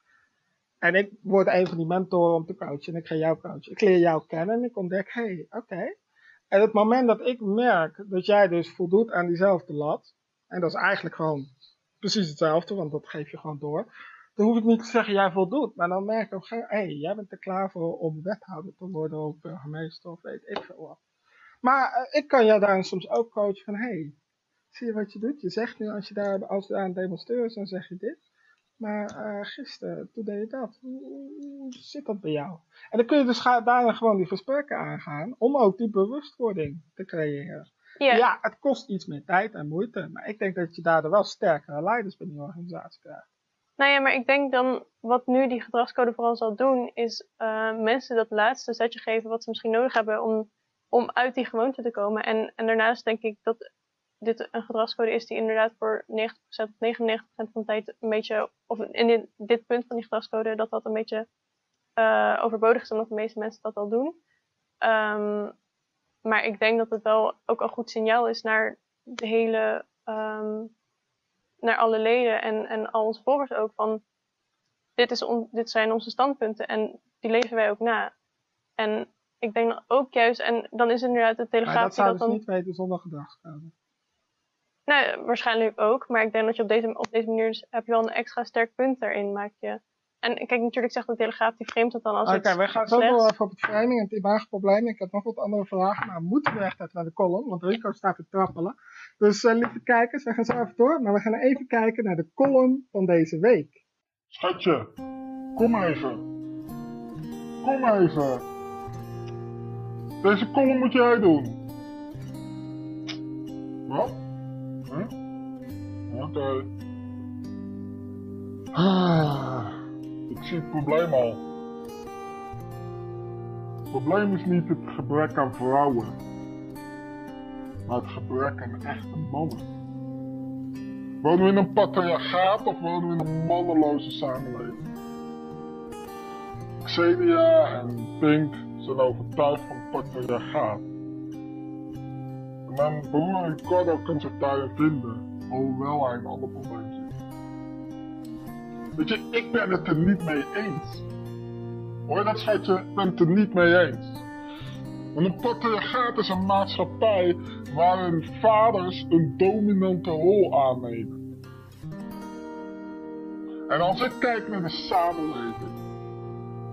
En ik word een van die mentoren om te coachen en ik ga jou coachen. Ik leer jou kennen en ik ontdek, hé, hey, oké. En het moment dat ik merk dat jij dus voldoet aan diezelfde lat, en dat is eigenlijk gewoon precies hetzelfde, want dat geef je gewoon door, dan hoef ik niet te zeggen jij voldoet, maar dan merk ik ook, hé, hey, jij bent er klaar voor om wethouder te worden of burgemeester of weet ik veel wat. Maar eh, ik kan jou daar soms ook coachen van, hé, hey, zie je wat je doet? Je zegt nu als je daar, als we aan het demonstreren is, dan zeg je dit. Maar eh, gisteren, toen deed je dat. Hoe, zit dat bij jou? En dan kun je dus daarna gewoon die gesprekken aangaan om ook die bewustwording te creëren. Ja. het kost iets meer tijd en moeite, maar ik denk dat je daardoor wel sterkere leiders binnen je organisatie krijgt. Nou ja, maar ik denk dan, wat nu die gedragscode vooral zal doen, is eh, mensen dat laatste zetje geven wat ze misschien nodig hebben om, om uit die gewoonte te komen. En, en daarnaast denk ik dat dit een gedragscode is die inderdaad voor 90% of 99% van de tijd een beetje, of in dit, dit punt van die gedragscode, dat dat een beetje eh, overbodig is, omdat de meeste mensen dat al doen. Ehm, maar ik denk dat het wel ook een goed signaal is naar de hele, ehm, naar alle leden en, en al onze volgers ook van, dit, is on, dit zijn onze standpunten en die leven wij ook na. En ik denk dan ook juist, en dan is inderdaad de Maar telegraaf dat zouden dat dan... niet weten zonder gedragscode. Nou, waarschijnlijk ook. Maar ik denk dat je op deze, op deze manier dus, heb je wel een extra sterk punt daarin. Maak je. En kijk, natuurlijk zegt de Telegraaf, die framet dat dan als Oké, we gaan zo door even op het framing en het imageprobleem. Ik heb nog wat andere vragen, maar we moeten nu echt even naar de column, want Rico staat te trappelen. Dus eh, lieve kijkers, we gaan zo even door, maar we gaan even kijken naar de column van deze week. Schatje, kom even. Kom even. Deze column moet jij doen. Wat? Oké. Ah, ik zie het probleem al. Het probleem is niet het gebrek aan vrouwen, maar het gebrek aan echte mannen. Wonen we in een patriarchaat of wonen we in een mannenloze samenleving? Xenia en Pink zijn overtuigd van patriarchaat. Mijn broer Ricardo kan zich daarin vinden, alhoewel hij een ander probleem ziet. Weet je, ik ben het er niet mee eens. Hoor je dat schatje? Ik ben het er niet mee eens. Want een patriarchaat is een maatschappij waarin vaders een dominante rol aannemen. En als ik kijk naar de samenleving,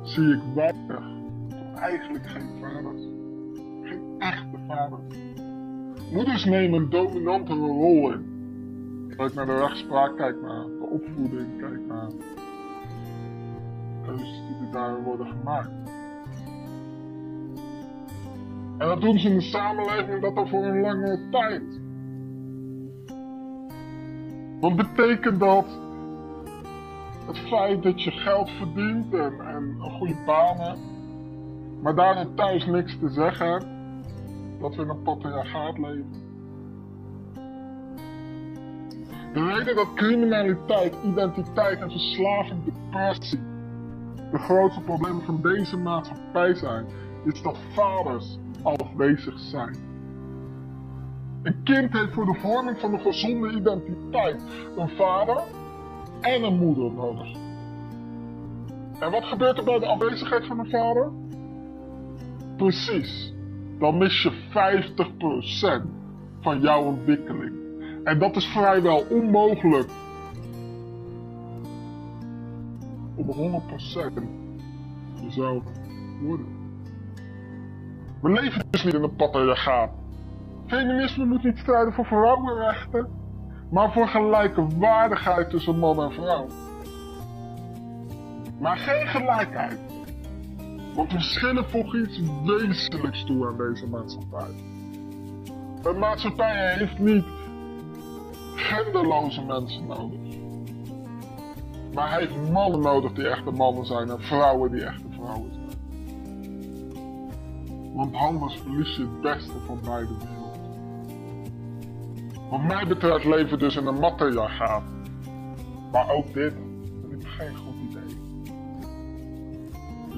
zie ik weinig, eigenlijk geen vaders. Geen echte vaders. Moeders nemen een dominantere rol in. Kijk naar de rechtspraak, kijk naar de opvoeding, kijk naar keuzes die daar worden gemaakt. En dat doen ze in de samenleving dat al voor een lange tijd. Wat betekent dat het feit dat je geld verdient en, en een goede baan hebt, maar daardoor thuis niks te zeggen dat we in een patriarchaat leven? De reden dat criminaliteit, identiteit en verslaving, depressie de grootste problemen van deze maatschappij zijn, is dat vaders afwezig zijn. Een kind heeft voor de vorming van een gezonde identiteit een vader en een moeder nodig. En wat gebeurt er bij de afwezigheid van een vader? Precies, dan mis je 50% van jouw ontwikkeling. En dat is vrijwel onmogelijk om 100% jezelf worden. We leven dus niet in een patriarchaat. Feminisme moet niet strijden voor vrouwenrechten, maar voor gelijke waardigheid tussen man en vrouw. Maar geen gelijkheid. Want verschillen voegen iets wezenlijks toe aan deze maatschappij. Een maatschappij heeft niet genderloze mensen nodig. Maar hij heeft mannen nodig die echte mannen zijn en vrouwen die echte vrouwen zijn. Want anders verlies je het beste van beide werelden. Wat mij betreft leven dus in een materiaal Maar ook dit vind ik geen goed idee.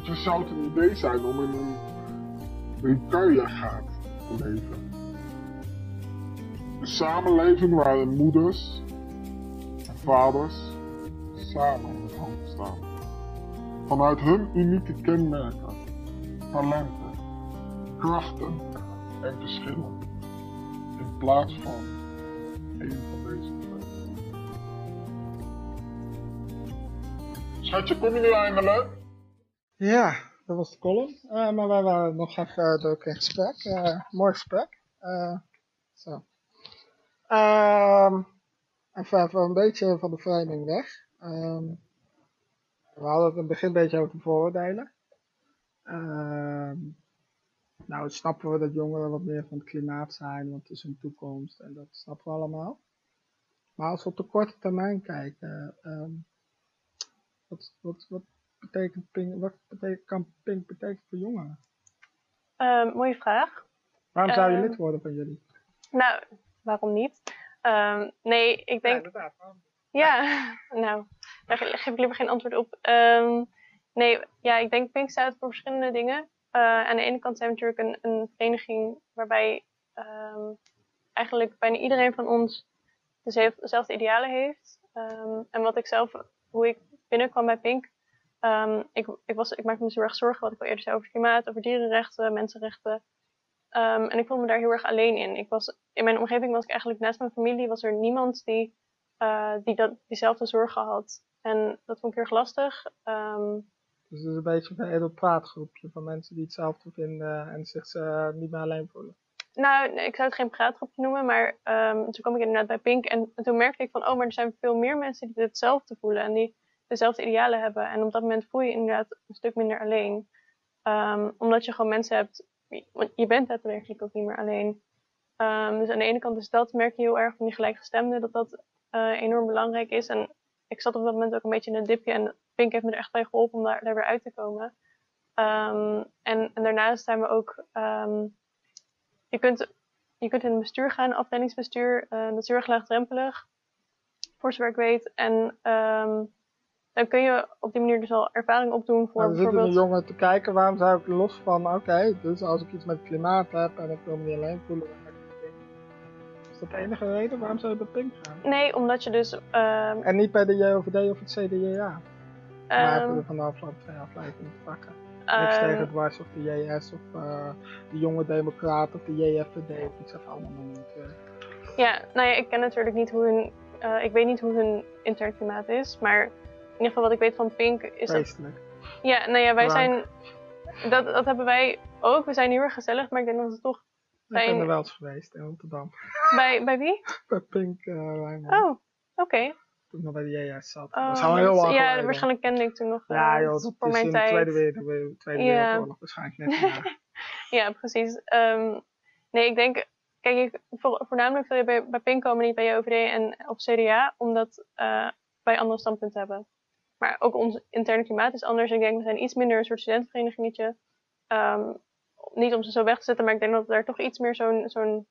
Het zou het een idee zijn om in een Retaria-gaat te leven. Samenleving waarin moeders en vaders samen in het hand staan. Vanuit hun unieke kenmerken, talenten, krachten en verschillen. In plaats van een van deze twee. Schatje, kom je nu eindelijk? Ja, dat was de column. Uh, maar wij waren nog even uh, in gesprek. Uh, mooi gesprek. Ehm, even, even een beetje van de framing weg. Um, we hadden het in het begin een beetje over de vooroordelen. Um, nou, snappen we dat jongeren wat meer van het klimaat zijn, want het is hun toekomst en dat snappen we allemaal. Maar als we op de korte termijn kijken, um, wat, wat, wat, betekent ping, wat betekent, kan pink betekenen voor jongeren? Um, mooie vraag. Waarom zou je lid worden van jullie? Nou, waarom niet? Um, nee, ik denk. Ja, ja, nou, daar geef ik liever geen antwoord op. Um, nee, ja, ik denk Pink staat voor verschillende dingen. Uh, aan de ene kant zijn we natuurlijk een, een vereniging waarbij um, eigenlijk bijna iedereen van ons dezelfde idealen heeft. Um, en wat ik zelf, hoe ik binnenkwam bij Pink, ik, ik, was, ik maakte me zo erg zorgen, wat ik al eerder zei, over klimaat, over dierenrechten, mensenrechten. En ik voelde me daar heel erg alleen in. Ik was, in mijn omgeving was ik eigenlijk naast mijn familie, was er niemand die uh, die dat, diezelfde zorgen had. En dat vond ik heel erg lastig. Um, dus het is een beetje een edel praatgroepje van mensen die hetzelfde vinden en zich uh, niet meer alleen voelen. Nou, ik zou het geen praatgroepje noemen, maar um, toen kwam ik inderdaad bij Pink en, en, toen merkte ik van, oh, maar er zijn veel meer mensen die hetzelfde voelen en die dezelfde idealen hebben. En op dat moment voel je inderdaad een stuk minder alleen. Um, omdat je gewoon mensen hebt, want je bent daadwerkelijk ook niet meer alleen. Um, dus aan de ene kant is dat, merk je heel erg van die gelijkgestemden, dat dat uh, enorm belangrijk is. En ik zat op dat moment ook een beetje in een dipje en Pink heeft me er echt bij geholpen om daar, daar weer uit te komen. Um, en, en, daarnaast zijn we ook, um, je, kunt, je kunt in het bestuur gaan, afdelingsbestuur, uh, dat is heel erg laagdrempelig, voor zover ik weet. En dan kun je op die manier dus al ervaring opdoen voor Maar er zitten een bijvoorbeeld... jongen te kijken, waarom zou ik los van, oké, dus als ik iets met het klimaat heb en ik wil me niet alleen voelen, dan ga ik bij Pink. Is dat de enige reden? Waarom zou je bij Pink gaan? Nee, omdat je dus... ehm, En niet bij de JOVD of het CDJA? maar ehm, even er van de afgelopen twee afleveringen te pakken. Niks Ehm, tegen dwars of de JS of eh, de Jonge Democraat of de JFVD of iets even allemaal natuurlijk. Ja, nou ja, ik ken natuurlijk niet hoe hun... eh, ik weet niet hoe hun intern klimaat is, maar in ieder geval wat ik weet van Pink is dat... Ja, nou ja, wij zijn... Dat, dat hebben wij ook. We zijn heel erg gezellig, maar ik denk dat het toch Ik ben er zijn... wel eens geweest in Rotterdam. Bij, bij wie? bij Pink uh, Wijnmond. Oh, oké. Toen ik nog bij de JS zat. Oh, dat is al heel lang Ja, geleden. waarschijnlijk kende ik toen nog. eh, Ja joh, dat voor is mijn in de tijd. Tweede, Wereld, tweede Ja. Wereldoorlog waarschijnlijk net. Ja, precies. Ehm, nee, ik denk, kijk, ik, voor- voornamelijk wil je bij, bij PIN komen, niet bij JOVD en of CDA, omdat eh, wij andere standpunten hebben. Maar ook ons interne klimaat is anders. Ik denk, we zijn iets minder een soort studentenverenigingetje. Ehm, niet om ze zo weg te zetten, maar ik denk dat er toch iets meer zo'n zo'n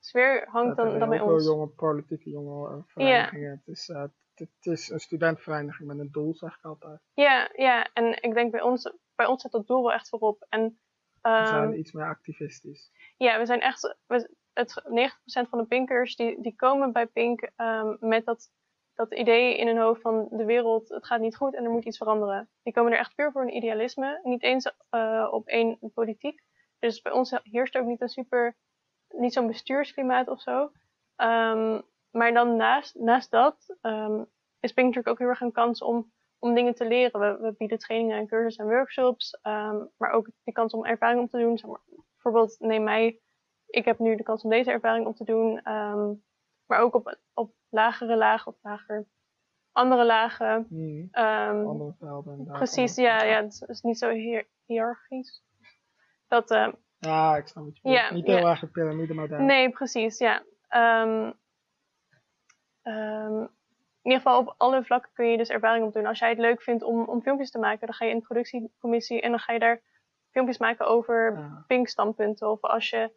sfeer hangt dan, dan bij ons. jonge politieke jonge verenigingen. Het, is, eh, het, het is een studentenvereniging met een doel, zeg ik altijd. Ja, ja, en ik denk bij ons, bij ons zit dat doel wel echt voorop. En, We ehm, zijn iets meer activistisch. Ja, we zijn echt. We, het, 90% van de pinkers die, die komen bij Pink ehm, met dat, dat idee in hun hoofd van de wereld, het gaat niet goed en er moet iets veranderen. Die komen er echt puur voor een idealisme, niet eens eh, op één politiek. Dus bij ons heerst ook niet een super, niet zo'n bestuursklimaat of zo. Ehm, maar dan naast, naast dat ehm, is Pink natuurlijk ook heel erg een kans om, om dingen te leren. We, bieden trainingen en cursussen en workshops, ehm, maar ook die kans om ervaring op te doen. Zeg maar, bijvoorbeeld, neem mij, ik heb nu de kans om deze ervaring op te doen, maar ook op, op lagere lagen of lager, andere lagen. Hmm. Ehm, Andere velden. precies, andere- ja, ja, het is- niet zo hier, hiërarchisch. Dat, ehm, Ja, ik snap bedoelt. Ja, Niet heel ja. erg een piramidemodel. Nee, precies, ja. Ehm, in ieder geval op alle vlakken kun je dus ervaring op doen. Als jij het leuk vindt om, om filmpjes te maken, dan ga je in de productiecommissie en dan ga je daar filmpjes maken over pink standpunten. Of als je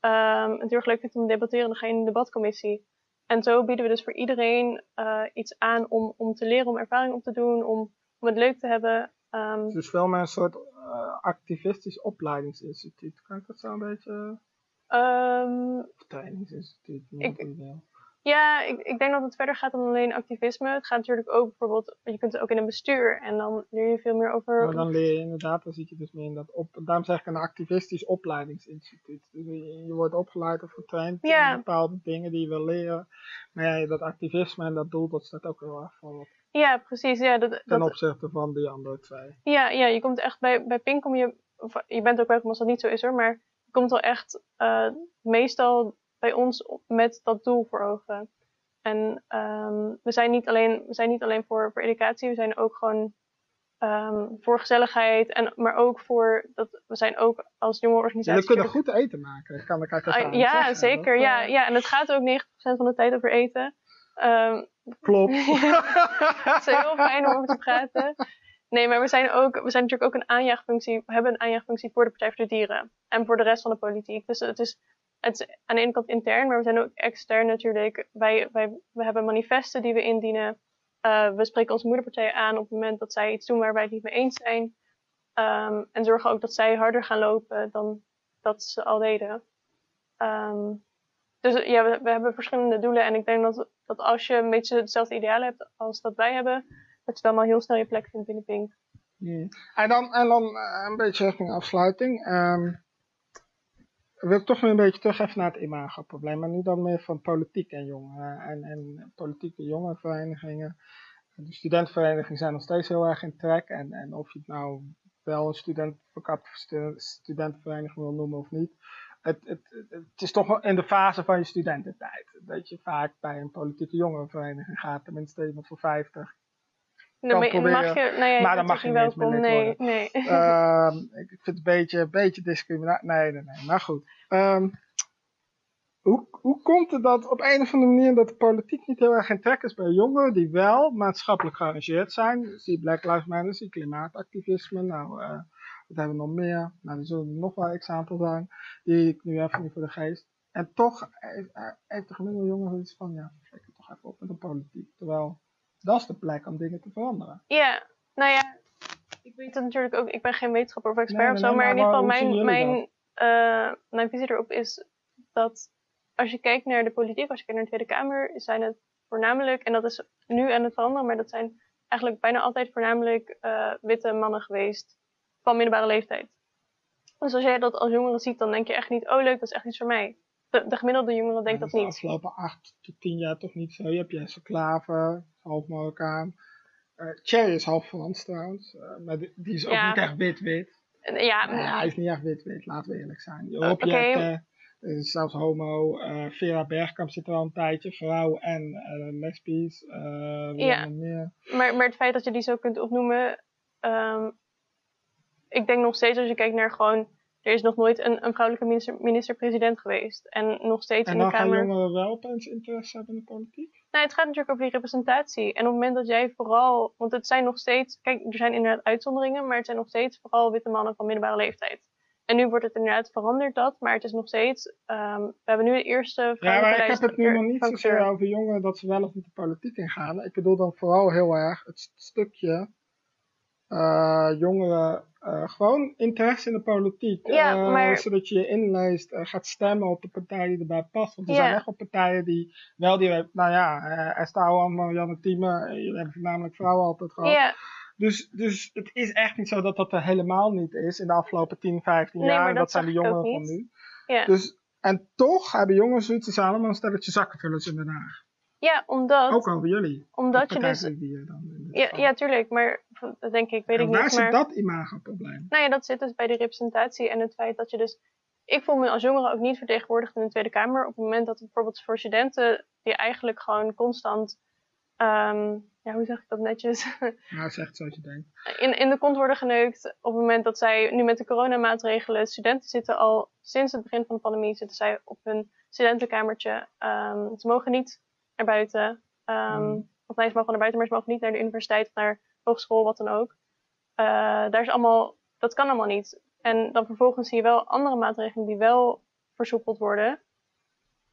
ehm, het heel erg leuk vindt om te debatteren, dan ga je in de debatcommissie. En zo bieden we dus voor iedereen eh, iets aan om, om te leren, om ervaring op te doen, om, om het leuk te hebben. Het is veel meer een soort eh, activistisch opleidingsinstituut. Kan ik dat zo een beetje... ehm, Of trainingsinstituut, noem Ik- het wil. Ja, ik, ik denk dat het verder gaat dan alleen activisme. Het gaat natuurlijk ook bijvoorbeeld, je kunt het ook in een bestuur en dan leer je veel meer over. Maar dan leer je inderdaad, dan zit je dus meer in dat op, daarom zeg ik een activistisch opleidingsinstituut. Dus je, je wordt opgeleid of getraind Ja. in bepaalde dingen die je wil leren. Maar ja, dat activisme en dat doel, dat staat ook heel erg voorop. Ja, precies. Ja, dat, Ten dat, opzichte van die andere twee. ja, ja, je komt echt bij, bij Pink, kom je, of, je bent ook welkom als dat niet zo is hoor, maar je komt wel echt eh, meestal bij ons met dat doel voor ogen. En ehm, we, zijn niet alleen, we zijn niet alleen voor, voor educatie, we zijn ook gewoon ehm, voor gezelligheid, en, maar ook voor, dat, we zijn ook als jonge organisatie... Jullie kunnen goed eten maken, kan ik uit Ah, ervaring ja, zeggen. zeker. Dat, ja, ja, en het gaat ook 90% van de tijd over eten. Ehm, Klopt. het is heel fijn om over te praten. Nee, maar we zijn, ook, we zijn natuurlijk ook een aanjaagfunctie. We hebben een aanjaagfunctie voor de Partij voor de Dieren. En voor de rest van de politiek. Dus het is, het is aan de ene kant intern, maar we zijn ook extern natuurlijk. Wij, wij, we hebben manifesten die we indienen. Eh, we spreken onze moederpartijen aan op het moment dat zij iets doen waar wij het niet mee eens zijn. Ehm, en zorgen ook dat zij harder gaan lopen dan dat ze al deden. Ehm, dus ja, we, hebben verschillende doelen. En ik denk dat, dat als je een beetje hetzelfde ideaal hebt als dat wij hebben, dat je dan al heel snel je plek vindt binnen Pink. Hmm. En dan, en dan eh, een beetje richting afsluiting. Ehm wil ik toch weer een beetje terug even naar het imagoprobleem. Maar nu dan meer van politiek en jongeren. En, en politieke jongerenverenigingen. De studentenverenigingen zijn nog steeds heel erg in trek. En, en of je het nou wel een student, studentenvereniging wil noemen of niet. Het, het, het, is toch in de fase van je studententijd. Dat je vaak bij een politieke jongerenvereniging gaat. Tenminste iemand voor 50. Kan je- proberen, mag je, nee, maar dan mag je niet meer nee, worden. nee. Ik vind het een beetje, een beetje discriminatie. Nee, nee, nee. Maar goed. Ehm, hoe, hoe komt het dat op een of andere manier dat de politiek niet heel erg in trek is bij jongeren die wel maatschappelijk geëngageerd zijn? Zie Black Lives Matter, zie klimaatactivisme. Nou, eh wat hebben we nog meer? Nou, er zullen nog wel examples zijn die ik nu even niet voor de geest. En toch heeft, de gemiddelde jongen zoiets van, ja, flikker toch even op met de politiek. Terwijl dat is de plek om dingen te veranderen. Ja, nou ja, ik weet het natuurlijk ook, ik ben geen wetenschapper of expert Nee, of zo, maar in ieder geval mijn, mijn, eh, mijn visie erop is dat als je kijkt naar de politiek, als je kijkt naar de Tweede Kamer, zijn het voornamelijk, en dat is nu aan het veranderen, maar dat zijn eigenlijk bijna altijd voornamelijk eh, witte mannen geweest van middelbare leeftijd. Dus als jij dat als jongere ziet, dan denk je echt niet, oh leuk, dat is echt iets voor mij. De, de gemiddelde jongere denkt dat de niet. afgelopen acht tot tien jaar toch niet zo. Je hebt Jesse Klaver, half Marokkaan. Eh Cherry is half Frans trouwens. eh, maar die, die is ook Ja. niet echt wit-wit. En, Ja, Nee, hij is niet echt wit-wit, laten we eerlijk zijn. Je Eh, is zelfs homo. eh, Vera Bergkamp zit er al een tijdje. Vrouw en eh lesbisch. eh Ja. meer? Maar, maar het feit dat je die zo kunt opnoemen, ehm, ik denk nog steeds als je kijkt naar gewoon, er is nog nooit een, een vrouwelijke minister- minister-president geweest. En nog steeds En in de dan gaan Kamer. jongeren wel opeens interesse hebben in de politiek? Nou, het gaat natuurlijk over die representatie. En op het moment dat jij vooral, want het zijn nog steeds, kijk, er zijn inderdaad uitzonderingen, maar het zijn nog steeds vooral witte mannen van middelbare leeftijd. En nu wordt het inderdaad veranderd dat, maar het is nog steeds, ehm, we hebben nu de eerste Ja, maar ik heb het nu nog niet zozeer over jongeren dat ze wel of niet de politiek ingaan. Ik bedoel dan vooral heel erg het st- stukje jongeren eh, gewoon interesse in de politiek. Ja, Eh, maar- Zodat je je inleest, eh, gaat stemmen op de partij die erbij past. Want er Ja. zijn echt wel partijen die wel die, nou ja, eh Esther Ouwehand, Marianne Thieme, eh, jullie hebben voornamelijk vrouwen altijd gehad. Ja. Dus, dus het is echt niet zo dat dat er helemaal niet is in de afgelopen 10, 15 Nee, jaar. En dat dat zijn de jongeren van nu. Ja. Dus, en toch hebben jongens zoiets, allemaal een stelletje zakkenvullers in Den Haag. Ja, omdat, Ook over jullie. omdat je dus, die dan. ja, ja, tuurlijk, maar dat denk ik, weet En ik waar niet, zit maar... dat imagoprobleem? Nou ja, dat zit dus bij de representatie en het feit dat je dus. Ik voel me als jongere ook niet vertegenwoordigd in de Tweede Kamer. Op het moment dat bijvoorbeeld voor studenten, die eigenlijk gewoon constant. ehm, ja, hoe zeg ik dat netjes? Nou, zegt zoals je denkt. in, in de kont worden geneukt. Op het moment dat zij nu met de coronamaatregelen. Studenten zitten al sinds het begin van de pandemie. zitten zij op hun studentenkamertje. Ehm, ze mogen niet naar buiten. ehm, Mm. Of nee, ze mogen naar buiten, maar ze mogen niet naar de universiteit of naar hogeschool, wat dan ook. Eh, daar is allemaal, dat kan allemaal niet. En dan vervolgens zie je wel andere maatregelen die wel versoepeld worden.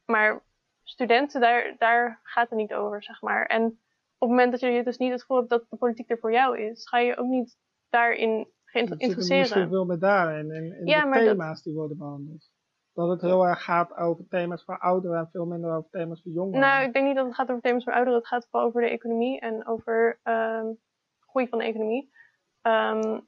Maar studenten, daar, daar gaat het niet over, zeg maar. En op het moment dat je dus niet het gevoel hebt dat de politiek er voor jou is, ga je ook niet daarin Het zit er misschien veel meer daarin, in, in Ja, de dat- thema's die worden behandeld. Dat het heel erg gaat over thema's voor ouderen en veel minder over thema's voor jongeren. Nou, ik denk niet dat het gaat over thema's voor ouderen. Het gaat vooral over de economie en over ehm groei van de economie. Ehm,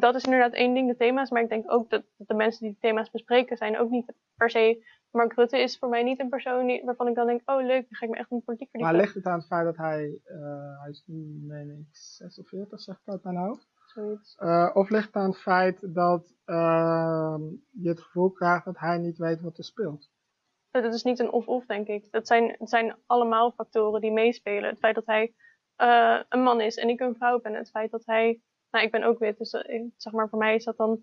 dat is inderdaad één ding, de thema's. Maar ik denk ook dat de mensen die de thema's bespreken zijn ook niet per se... Mark Rutte is voor mij niet een persoon die, waarvan ik dan denk... Oh leuk, dan ga ik me echt in politiek maar verdiepen. ligt het aan het feit dat hij, eh, hij is nu, meen ik, 46, zeg ik uit mijn hoofd. Zoiets. Eh, of ligt het aan het feit dat ehm, je het gevoel krijgt dat hij niet weet wat er speelt? Dat is niet een of-of, denk ik. Dat zijn, het zijn allemaal factoren die meespelen. Het feit dat hij eh, een man is en ik een vrouw ben. Het feit dat hij... Nou, ik ben ook wit, dus eh, zeg maar voor mij is dat dan...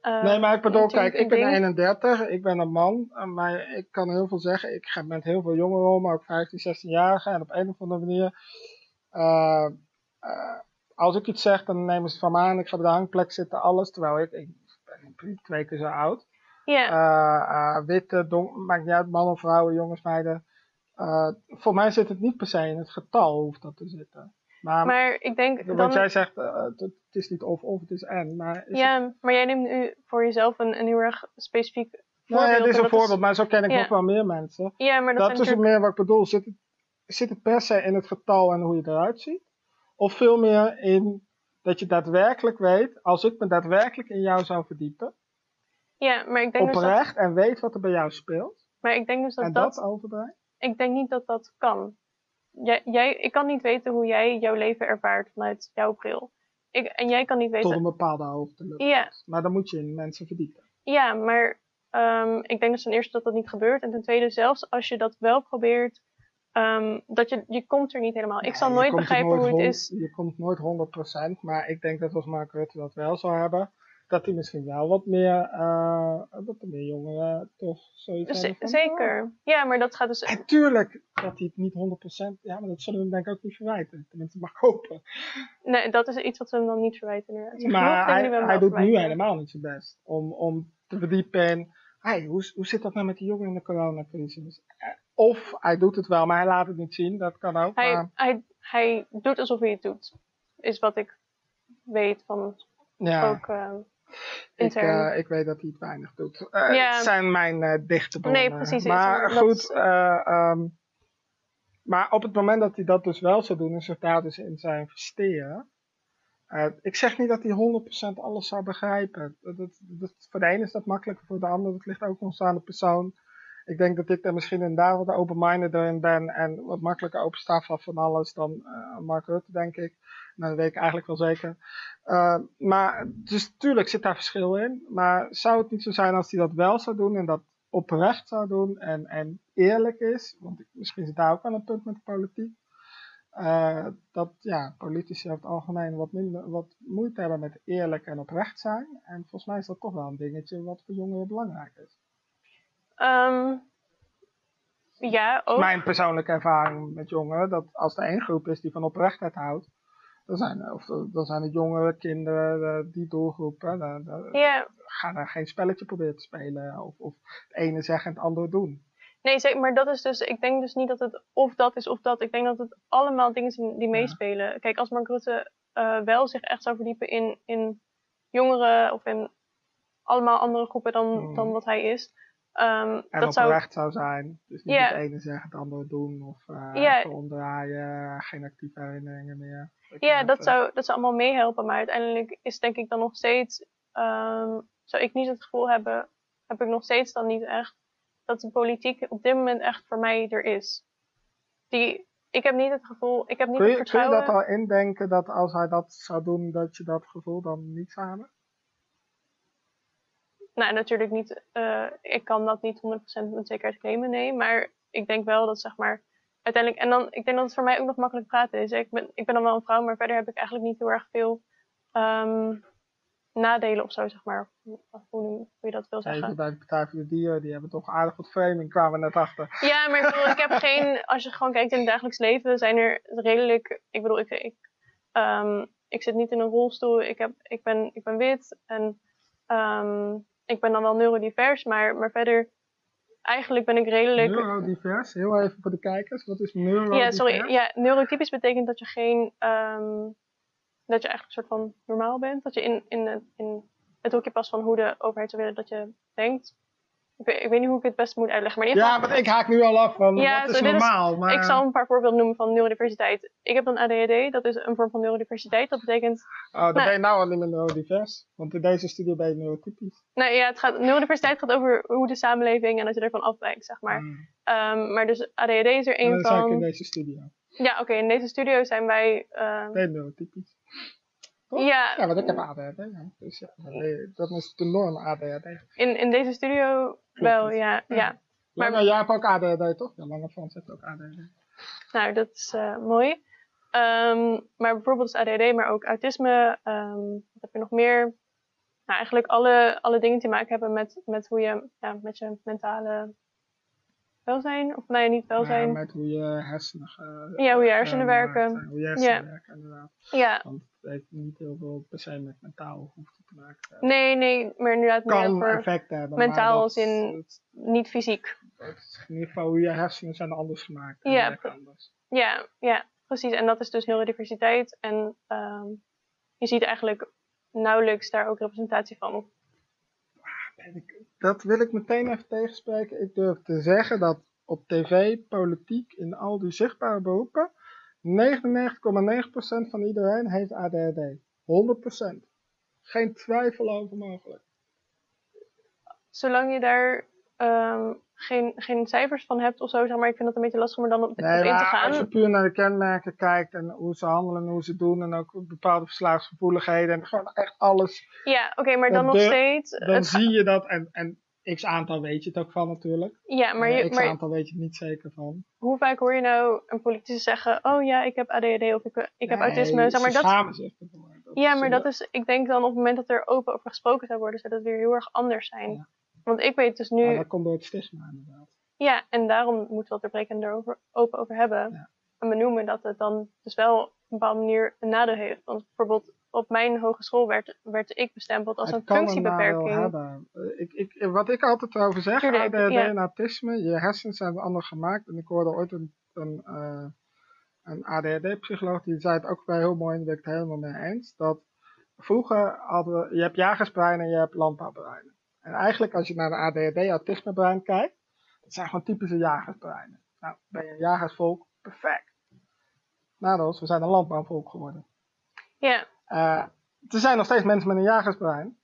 eh, nee, maar ik bedoel, kijk, ik ben ding. 31, ik ben een man, eh, maar ik kan heel veel zeggen. Ik ga met heel veel jongeren om, ook 15, 16-jarigen. En op een of andere manier, eh, eh, als ik iets zeg, dan nemen ze het van me aan. Ik ga bij de hangplek zitten, alles. Terwijl ik, ik ben twee keer zo oud. Ja. Eh, eh, witte, donker, maakt niet uit, mannen, vrouwen, jongens, meiden. Eh, voor mij zit het niet per se in het getal, hoeft dat te zitten. Maar, Maar ik denk dan... jij zegt, het, is niet of of, het is en. Maar is het- Ja, maar jij neemt nu voor jezelf een, een heel erg specifiek Nee, voorbeeld. het is en een dat voorbeeld, maar zo ken ik ja. nog wel meer mensen. Ja, maar dat, dat is natuurlijk... meer wat ik bedoel. Zit het, zit het per se in het getal en hoe je eruit ziet? Of veel meer in dat je daadwerkelijk weet, als ik me daadwerkelijk in jou zou verdiepen, Ja, maar ik denk dus dat... oprecht en weet wat er bij jou speelt, Maar ik denk dus dat en dat... dat, overbrengt? Ik denk niet dat dat kan. Jij, jij, ik kan niet weten hoe jij jouw leven ervaart vanuit jouw bril. Ik, en jij kan niet weten... Tot een bepaalde hoogte Ja. Maar dan moet je in mensen verdiepen. Ja, maar ehm, ik denk dus ten eerste dat dat niet gebeurt. En ten tweede, zelfs als je dat wel probeert, ehm, dat je, je komt er niet helemaal. ik zal nooit begrijpen nooit hoe het is. Je komt nooit 100%, maar ik denk dat als Mark Rutte dat wel zou hebben, dat hij misschien wel wat meer, eh, er meer jongeren toch zoiets van, zeker. Ja, maar dat gaat dus... En tuurlijk dat hij het niet 100%, ja, maar dat zullen we hem denk ik ook niet verwijten. Tenminste, mag hopen. Nee, dat is iets wat we hem dan niet verwijten. inderdaad. Er Maar hij, hij doet nu helemaal niet zijn best om, om te verdiepen in, hey, hoe, hoe zit dat nou met die jongeren in de coronacrisis? Of hij doet het wel, maar hij laat het niet zien. Dat kan ook. Hij, maar, hij, hij doet alsof hij het doet. Is wat ik weet van Ja. ook eh, ik, eh, ik weet dat hij het weinig doet. Ja. Het zijn mijn dichte bronnen. Nee, precies, Maar goed, eh, ehm, maar op het moment dat hij dat dus wel zou doen en zich daar dus in zou investeren. ik zeg niet dat hij 100% alles zou begrijpen. Dat, dat, dat- voor de ene is dat makkelijker, voor de ander dat ligt ook nog eens aan de persoon. Ik denk dat ik er misschien inderdaad wat open-minded in ben en wat makkelijker opensta van van alles dan eh, Mark Rutte, denk ik. Nou, dat weet ik eigenlijk wel zeker. Eh, maar, dus tuurlijk zit daar verschil in. Maar zou het niet zo zijn als hij dat wel zou doen en dat oprecht zou doen en, en eerlijk is? Want misschien zit daar ook wel een punt met de politiek. eh, dat ja, politici over het algemeen wat, minder, wat moeite hebben met eerlijk en oprecht zijn. En volgens mij is dat toch wel een dingetje wat voor jongeren belangrijk is. Ehm, ja, ook. Mijn persoonlijke ervaring met jongeren, dat als er één groep is die van oprechtheid houdt, dan zijn, of, dan zijn het jongeren, kinderen, eh, die doelgroepen. Dan, dan, Ja. Ga daar geen spelletje proberen te spelen. Of, of het ene zeggen en het andere doen. Nee, zeker, maar dat is dus, ik denk dus niet dat het of dat is of dat. Ik denk dat het allemaal dingen zijn die meespelen. Kijk, als Mark Rutte eh, wel zich echt zou verdiepen in, in jongeren of in allemaal andere groepen dan, Mm. dan wat hij is. Ehm, En dat zou, oprecht zou zijn. Dus niet het ene zeggen, het andere doen. Of eh Ja. even omdraaien, geen actieve herinneringen meer. ja, dat zou, dat zou allemaal meehelpen. Maar uiteindelijk is denk ik dan nog steeds, ehm, zou ik niet het gevoel hebben, heb ik nog steeds dan niet echt, dat de politiek op dit moment echt voor mij er is. Die, ik heb niet het gevoel, ik heb niet Kun je, het kun je vertrouwen. dat al indenken dat als hij dat zou doen, dat je dat gevoel dan niet zou hebben? Nou, natuurlijk niet. eh, ik kan dat niet 100% met zekerheid claimen, nee. Maar ik denk wel dat, zeg maar, uiteindelijk. En dan, ik denk dat het voor mij ook nog makkelijk praten is. Ik ben, ik ben dan wel een vrouw, maar verder heb ik eigenlijk niet heel erg veel ehm, nadelen of zo, zeg maar. Hoe, hoe je dat wil zeggen. bij de Partij voor de Dieren, die hebben toch aardig wat framing, kwamen we net achter. Ja, maar ik bedoel, ik heb geen. Als je gewoon kijkt in het dagelijks leven, zijn er redelijk. Ik bedoel, ik, ik, ehm, ik zit niet in een rolstoel. Ik, heb, ik, ben, ik ben wit en ehm, ik ben dan wel neurodivers, maar, maar verder. Eigenlijk ben ik redelijk. Neurodivers, heel even voor de kijkers. Wat is neurodivers? Ja, sorry. Ja, neurotypisch betekent dat je geen. ehm, dat je eigenlijk een soort van normaal bent. Dat je in, in, het- in het hokje past van hoe de overheid zou willen dat je denkt. Ik weet, ik weet niet hoe ik het best moet uitleggen. Maar in ieder Ja, geval, maar ik haak nu al af van ja, wat is normaal. maar... Ik zal een paar voorbeelden noemen van neurodiversiteit. Ik heb dan ADHD, dat is een vorm van neurodiversiteit. Dat betekent. Oh, dan Nou, ben je nou al niet meer neurodivers. Want in deze studie ben je neurotypisch. Nou ja, het gaat, neurodiversiteit gaat over hoe de samenleving en dat je ervan afwijkt, zeg maar. Ehm, maar dus ADHD is er En een dat is in van. deze studio. Ja, oké, in deze studio zijn wij. ehm, Ben je neurotypisch? Toch? Ja. Ja, want ik heb ADHD. Ja. Dus ja, dat is de norm ADHD. in, in deze studio wel, ja. ja. Maar, Maar- jij hebt ook ADHD, toch? Ja, Lange Frans heeft ook ADHD. Nou, dat is eh, mooi. Ehm, maar bijvoorbeeld is ADHD, maar ook autisme. ehm, wat heb je nog meer? Nou, eigenlijk alle, alle dingen die te maken hebben met, met hoe je, ja, met je mentale welzijn, of nou ja, niet welzijn. Ja, met hoe je hersenen... ge- Ja, hoe je hersenen gemaakt werken. zijn, Hoe je hersenen Ja. werken, inderdaad. Ja. Want het heeft niet heel veel per se met mentaal hoefte te maken. te hebben. Nee, nee, maar inderdaad Kan effect hebben, mentaal als in niet fysiek. Het is in ieder geval hoe je hersenen zijn anders gemaakt. en Ja, anders. Ja, ja, precies. En dat is dus neurodiversiteit. En ehm, je ziet eigenlijk nauwelijks daar ook representatie van. Dat wil ik meteen even tegenspreken. Ik durf te zeggen dat op tv, politiek, in al die zichtbare beroepen, 99,9% van iedereen heeft ADHD. 100%. Geen twijfel over mogelijk. Zolang je daar ehm, geen, geen cijfers van hebt of zo, zeg maar, ik vind dat een beetje lastig om er dan op, Nee, in te gaan. als je puur naar de kenmerken kijkt en hoe ze handelen en hoe ze doen en ook bepaalde verslaafsgevoeligheden en gewoon echt alles. Ja, oké, maar dan nog steeds. Dan zie je dat en, en x aantal weet je het ook van natuurlijk. Ja, maar, je, x maar aantal weet je het niet zeker van. hoe vaak hoor je nou een politicus zeggen: Oh ja, ik heb ADHD of ik, ik heb autisme? Zeg maar, dat, zich ervoor. Ja, maar dat is, ik denk dan op het moment dat er open over gesproken zou worden, zou dat weer heel erg anders zijn. Want ik weet dus nu, ja, ja, dat komt door het stigma inderdaad. en daarom moeten we het er breken en erover open over hebben. En benoemen dat het dan dus wel bepaalde manier een nadeel heeft. Want bijvoorbeeld op mijn hogeschool werd, werd ik bestempeld als Het een kan een functiebeperking. hebben. Eh, Ik, ik, wat ik altijd erover zeg, Tuurlijk, ADHD ja. en autisme, je hersens zijn anders gemaakt. En ik hoorde ooit een, een, eh, een ADHD-psycholoog, die zei het ook wel heel mooi, en daar ben ik het helemaal mee eens, dat vroeger hadden we, je hebt jagersbrein en je hebt landbouwbreinen. En eigenlijk als je naar de ADHD-autismebrein kijkt, dat zijn gewoon typische jagersbreinen. Nou, ben je een jagersvolk, perfect. Nadels, we zijn een landbouwvolk geworden. Ja, Eh, er zijn nog steeds mensen met een jagersbrein.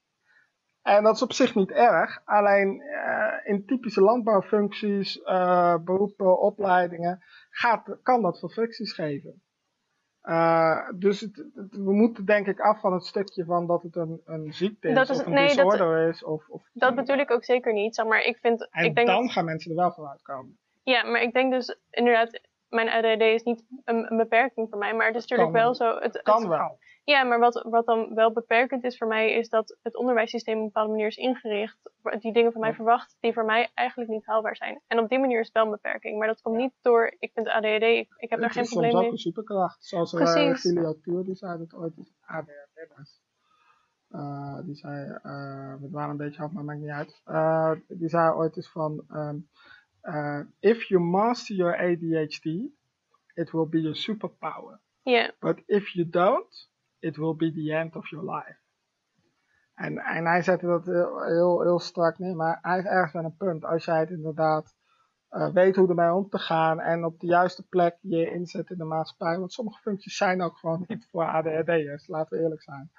En dat is op zich niet erg. Alleen eh, in typische landbouwfuncties, eh, beroepen, opleidingen, gaat, kan dat veel fricties geven. Eh, dus het, het- we moeten denk ik af van het stukje van dat het een, een ziekte is, of een nee, dat- disorder is. Of, of, dat bedoel ik ook zeker niet. Zeg maar ik vind, en ik denk dan dat- gaan mensen er wel voor uitkomen. Ja, maar ik denk dus inderdaad, mijn ADHD is niet een, een beperking voor mij, maar het is natuurlijk wel zo. Het, Kan wel. Ja, maar wat, wat dan wel beperkend is voor mij, is dat het onderwijssysteem op een bepaalde manier is ingericht. Die dingen van mij verwacht, die voor mij eigenlijk niet haalbaar zijn. En op die manier is het wel een beperking. Maar dat komt niet door, ik vind ADHD, ik, ik heb daar Het geen is probleem soms ook mee. een superkracht. Zoals uh, Precies. Tour, die zei dat ooit is ADHD was. Eh, die zei, eh, we dwalen een beetje af, maar maakt niet uit. Eh, die zei ooit eens van, ehm, eh, if you master your ADHD, it will be your superpower. Ja. But if you don't, it will be the end of your life. En, en hij zette dat heel, heel, heel strak neer, maar hij heeft ergens wel een punt. Als jij het inderdaad eh, weet hoe ermee om te gaan en op de juiste plek je inzet in de maatschappij. Want sommige functies zijn ook gewoon niet voor ADHD'ers, laten we eerlijk zijn.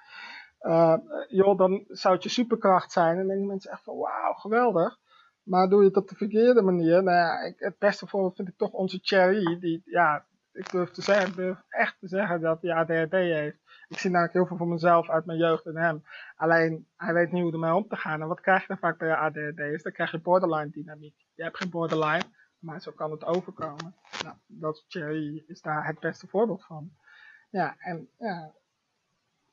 Eh, joh, dan zou het je superkracht zijn en dan denken mensen echt van wauw, geweldig. Maar doe je het op de verkeerde manier, nou ja, ik, het beste voorbeeld vind ik toch onze Cherry, die, ja, ik durf te zeggen, ik durf echt te zeggen dat hij ADHD heeft. Ik zie namelijk heel veel van mezelf uit mijn jeugd in hem. Alleen, hij weet niet hoe ermee om te gaan. En wat krijg je dan vaak bij je ADHD? Is dan krijg je borderline dynamiek. Je hebt geen borderline, maar zo kan het overkomen. Nou, dat Cherry is daar het beste voorbeeld van. Ja, en ja,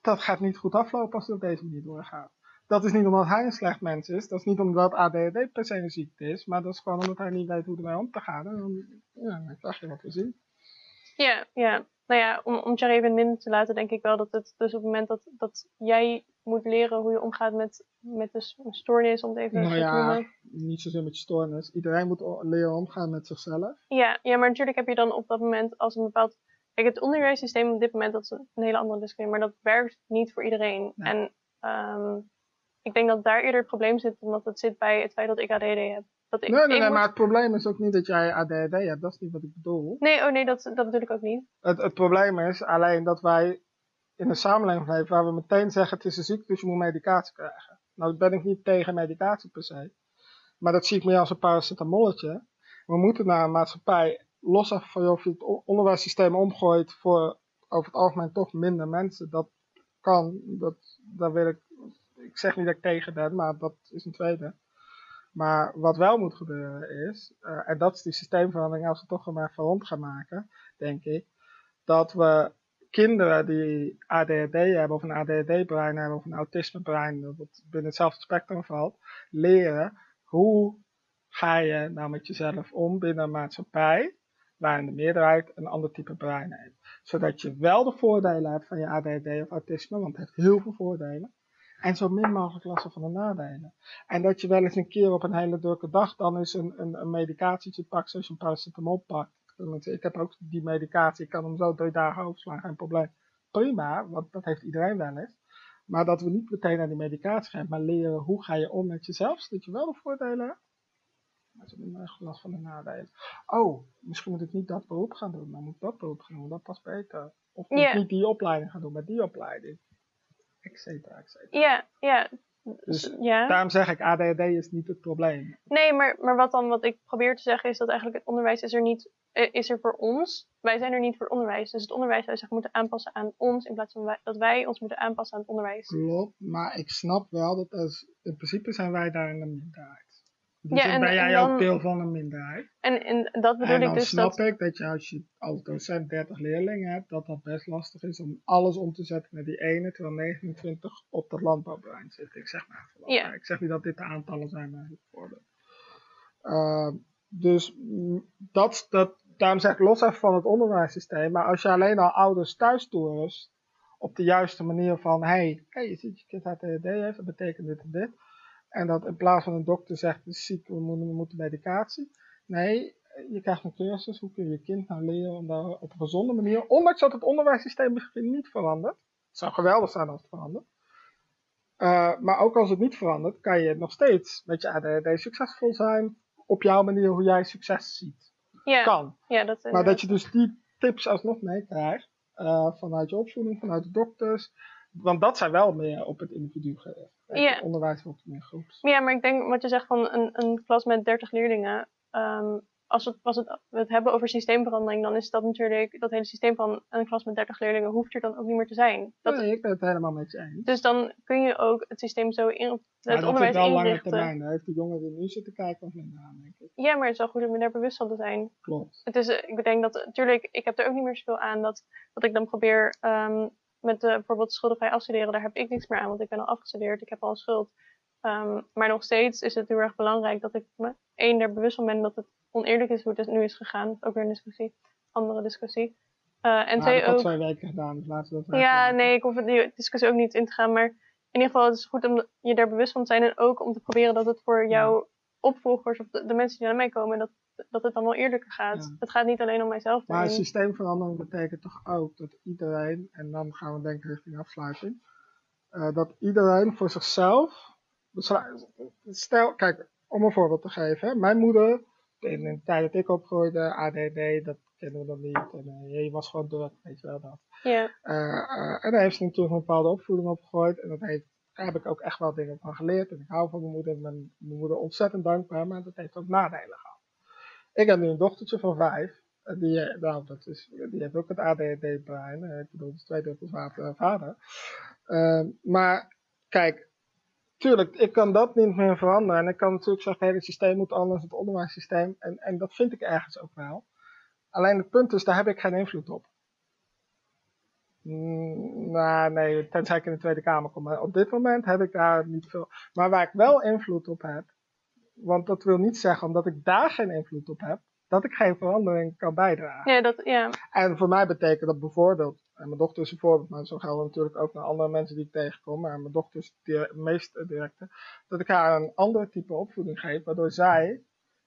dat gaat niet goed aflopen als het op deze manier doorgaat. Dat is niet omdat hij een slecht mens is. Dat is niet omdat ADHD per se een ziekte is. Maar dat is gewoon omdat hij niet weet hoe ermee om te gaan. En dan, ja, dan krijg je wat we zien. Ja, ja. Nou ja, om, om Thierry even in het midden te laten, denk ik wel dat het dus op het moment dat, dat jij moet leren hoe je omgaat met, met de stoornis, om het even Nou te ja, noemen. niet zozeer met je stoornis. Iedereen moet leren omgaan met zichzelf. Ja, ja, maar natuurlijk heb je dan op dat moment als een bepaald. Kijk, het onderwijssysteem op dit moment, dat is een, een hele andere discussie, maar dat werkt niet voor iedereen. En ehm, ik denk dat daar eerder het probleem zit, omdat het zit bij het feit dat ik ADD heb. Dat ik, Nee, nee, nee, moet- maar het probleem is ook niet dat jij ADHD hebt. Dat is niet wat ik bedoel. Nee, oh nee, dat, dat bedoel ik ook niet. Het, het probleem is alleen dat wij in een samenleving leven waar we meteen zeggen het is een ziekte, dus je moet medicatie krijgen. Nou ben ik niet tegen medicatie per se. Maar dat zie ik meer als een paracetamolletje. We moeten naar een maatschappij, los van of je het onderwijssysteem omgooit voor over het algemeen toch minder mensen. Dat kan, dat, daar wil ik, ik zeg niet dat ik tegen ben, maar dat is een tweede. Maar wat wel moet gebeuren is, eh, en dat is die systeemverandering als we toch maar rond gaan maken, denk ik, dat we kinderen die ADHD hebben of een ADHD-brein hebben of een autisme-brein, dat binnen hetzelfde spectrum valt, leren hoe ga je nou met jezelf om binnen een maatschappij waarin de meerderheid een ander type brein heeft. Zodat je wel de voordelen hebt van je ADHD of autisme, want het heeft heel veel voordelen. En zo min mogelijk last van de nadelen. En dat je wel eens een keer op een hele drukke dag dan eens een, een, een medicatietje pakt, zoals je een paracetamol pakt. Ik heb ook die medicatie, ik kan hem zo drie dagen overslaan, geen probleem. Prima, want dat heeft iedereen wel eens. Maar dat we niet meteen naar die medicatie gaan, maar leren hoe ga je om met jezelf, zodat je wel de voordelen hebt. Maar ze hebben echt last van de nadelen. Oh, misschien moet ik niet dat beroep gaan doen, maar moet ik dat beroep gaan doen, dat past beter. Of moet Ja. ik niet die opleiding gaan doen, maar die opleiding. Etcetera, etcetera. Ja, ja. Dus ja. daarom zeg ik, ADHD is niet het probleem. Nee, maar, maar wat dan wat ik probeer te zeggen is dat eigenlijk het onderwijs is er niet eh, is er voor ons. Wij zijn er niet voor het onderwijs. Dus het onderwijs zou zich moeten aanpassen aan ons in plaats van wij- dat wij ons moeten aanpassen aan het onderwijs. Klopt, maar ik snap wel dat als, in principe zijn wij daar in de minderheid. Dus Ja, en- ben jij dan- ook deel van een minderheid. En, en dat bedoel en dan ik dus snap dat. ik dat je als je als docent 30 leerlingen hebt, dat dat best lastig is om alles om te zetten naar die ene, terwijl 29 op dat landbouwbrein zitten. Ik zeg maar even Ja. Ik zeg niet dat dit de aantallen zijn, maar het voorbeeld. Uh, dus dat, dat, daarom zeg ik los even van het onderwijssysteem, maar als je alleen al ouders thuis toerust op de juiste manier van, hé, hey, hey, je ziet je kind ADHD heeft, dat betekent dit en dit. En dat in plaats van een dokter zegt, het is ziek, we moeten, we moeten medicatie. Nee, je krijgt een cursus, hoe kun je je kind nou leren om daar op een gezonde manier, ondanks dat het onderwijssysteem misschien niet verandert. Het zou geweldig zijn als het verandert. Uh, maar ook als het niet verandert, kan je nog steeds met je ADHD succesvol zijn op jouw manier hoe jij succes ziet. Ja, kan. Ja, dat, maar dat je dus die tips alsnog meekrijgt uh, vanuit je opvoeding, vanuit de dokters. Want dat zijn wel meer op het individu gericht. Ja. Het onderwijs wordt meer groeps. Ja, maar ik denk wat je zegt van een, een klas met 30 leerlingen. Um, als, we, als het, we het hebben over systeemverandering, dan is dat natuurlijk, dat hele systeem van een klas met 30 leerlingen hoeft er dan ook niet meer te zijn. Dat, nee, ik ben het helemaal met je eens. Dus dan kun je ook het systeem zo in, het maar onderwijs dat is wel lange inrichten. termijn. Daar heeft de jongen die nu zitten kijken of minder aan, denk ik. Ja, maar het is wel goed om daar bewust van te zijn. Klopt. Het is, eh, ik denk dat, natuurlijk, ik heb er ook niet meer zoveel aan dat, dat ik dan probeer um, met de, bijvoorbeeld schuldenvrij afstuderen, daar heb ik niks meer aan, want ik ben al afgestudeerd, ik heb al een schuld. Um, maar nog steeds is het heel erg belangrijk dat ik me één er bewust van ben dat het oneerlijk is hoe het nu is gegaan. Dat is ook weer een discussie, andere discussie. Uh, en maar twee ook. twee weken gedaan, dus laten we dat Ja, nee, ik hoef het die discussie ook niet in te gaan, maar in ieder geval het is goed om je daar bewust van te zijn en ook om te proberen dat het voor jouw opvolgers of de, de, mensen die naar mij komen, dat, dat het dan wel eerlijker gaat. Ja. Het gaat niet alleen om mijzelf. Maar systeemverandering betekent toch ook dat iedereen, en dan gaan we denken richting afsluiting, uh, dat iedereen voor zichzelf, stel, kijk, om een voorbeeld te geven, hè, mijn moeder, in de tijd dat ik opgroeide, ADD, dat kennen we dan niet, en uh, je was gewoon druk, weet je wel dat. Ja. Uh, en daar heeft ze natuurlijk een bepaalde opvoeding opgegooid, en dat heeft, daar heb ik ook echt wel dingen van geleerd, en ik hou van mijn moeder, en mijn, mijn moeder ontzettend dankbaar, maar dat heeft ook nadelen gehad. Ik heb nu een dochtertje van vijf, die, nou, dat is, die heeft ook het ADHD-brein. Ik bedoel, is twee druppels vader. Uh, maar kijk, tuurlijk, ik kan dat niet meer veranderen. En ik kan natuurlijk zeggen, hey, het systeem moet anders, het onderwijssysteem. En, en dat vind ik ergens ook wel. Alleen het punt is, daar heb ik geen invloed op. Mm, nou, nee, tenzij ik in de Tweede Kamer kom. Maar op dit moment heb ik daar niet veel. Maar waar ik wel invloed op heb, want dat wil niet zeggen, omdat ik daar geen invloed op heb, dat ik geen verandering kan bijdragen. Ja, dat, ja. En voor mij betekent dat bijvoorbeeld, en mijn dochter is een voorbeeld, maar zo geldt natuurlijk ook naar andere mensen die ik tegenkom, maar mijn dochter is het meest directe, dat ik haar een ander type opvoeding geef, waardoor zij,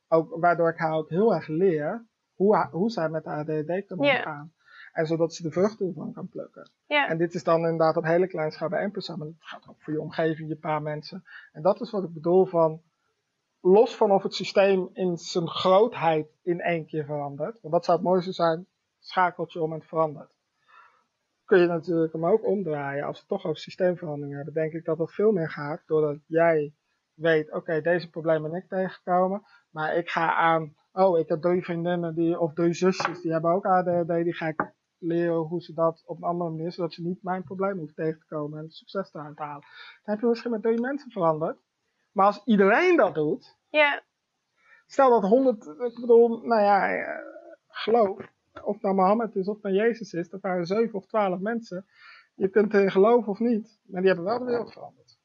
ook, waardoor ik haar ook heel erg leer hoe, hoe zij met haar ADD kan Ja. omgaan. En zodat ze de vruchten ervan kan plukken. Ja. En dit is dan inderdaad op hele kleine schaal bij één persoon, maar dat gaat ook voor je omgeving, je paar mensen. En dat is wat ik bedoel van, los van of het systeem in zijn grootheid in één keer verandert, want dat zou het mooiste zijn, schakeltje om en het verandert. Kun je natuurlijk hem ook omdraaien. Als we toch over systeemverandering hebben, denk ik dat dat veel meer gaat doordat jij weet, oké, deze problemen ben ik tegengekomen, maar ik ga aan, oh, ik heb drie vriendinnen die, of drie zusjes, die hebben ook ADHD, die ga ik leren hoe ze dat op een andere manier, zodat ze niet mijn probleem hoeven tegen te komen en succes te halen. Dan heb je misschien met drie mensen veranderd. Maar als iedereen dat doet, Ja, stel dat 100, ik bedoel, nou ja, eh, geloof, of nou Mohammed is of nou Jezus is, dat waren 7 of 12 mensen. Je kunt erin geloven of niet, maar die hebben wel de wereld veranderd.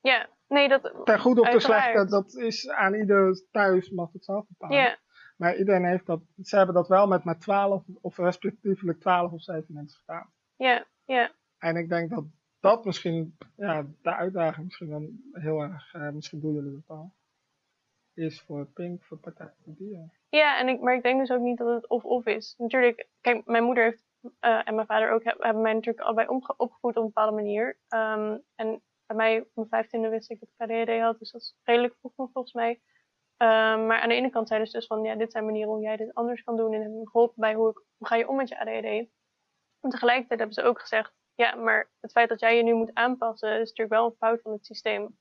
ja. Nee, dat... Ten goede of ten slechte, dat is aan ieder thuis, mag het zelf bepalen. Ja. Maar iedereen heeft dat, ze hebben dat wel met maar 12 of respectievelijk 12 of 7 mensen gedaan. Ja, ja. En ik denk dat dat misschien, ja, de uitdaging misschien dan heel erg, eh, misschien doen jullie dat al, is voor Pink, voor Partij Dieren. Ja, en ik, maar ik denk dus ook niet dat het of-of is. Natuurlijk, kijk, mijn moeder heeft, eh, en mijn vader ook heb- hebben mij natuurlijk allebei opgevoed op een bepaalde manier. Ehm, en bij mij, op mijn vijftiende wist ik dat ik ADHD had, dus dat is redelijk vroeg nog volgens mij. Ehm, maar aan de ene kant zeiden ze dus van, ja, dit zijn manieren hoe jij dit anders kan doen. En hebben me geholpen bij hoe, ik, hoe ga je om met je ADHD. En tegelijkertijd hebben ze ook gezegd, ja, maar het feit dat jij je nu moet aanpassen, is natuurlijk wel een fout van het systeem.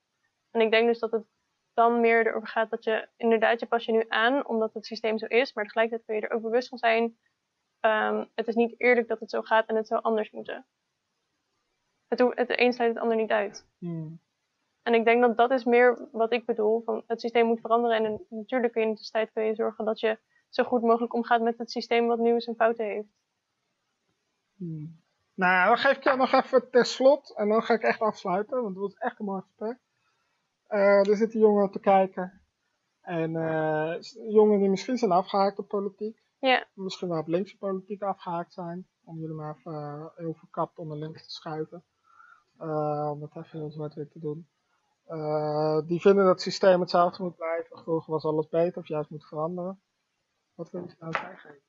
En ik denk dus dat het dan meer erover gaat dat je inderdaad, je pas je nu aan omdat het systeem zo is, maar tegelijkertijd kun je er ook bewust van zijn. ehm, het is niet eerlijk dat het zo gaat en het zou anders moeten. Het, het een sluit het ander niet uit. Hmm. En ik denk dat dat is meer wat ik bedoel. Van het systeem moet veranderen. En natuurlijk kun je in de tussentijd kun je zorgen dat je zo goed mogelijk omgaat met het systeem wat nu zijn fouten heeft. Hmm. Nou, dan geef ik jou nog even ter slot. En dan ga ik echt afsluiten, want het was echt een mooi gesprek. Eh, er zitten jongeren te kijken. En eh, jongeren die misschien zijn afgehaakt op politiek. Ja. Misschien wel op linkse politiek afgehaakt zijn. Om jullie maar even uh, heel verkapt onder links te schuiven. Om het even heel zwart-wit te doen. Die vinden dat het systeem hetzelfde moet blijven. Vroeger was alles beter of juist moet veranderen. Wat wil je nou zeggen?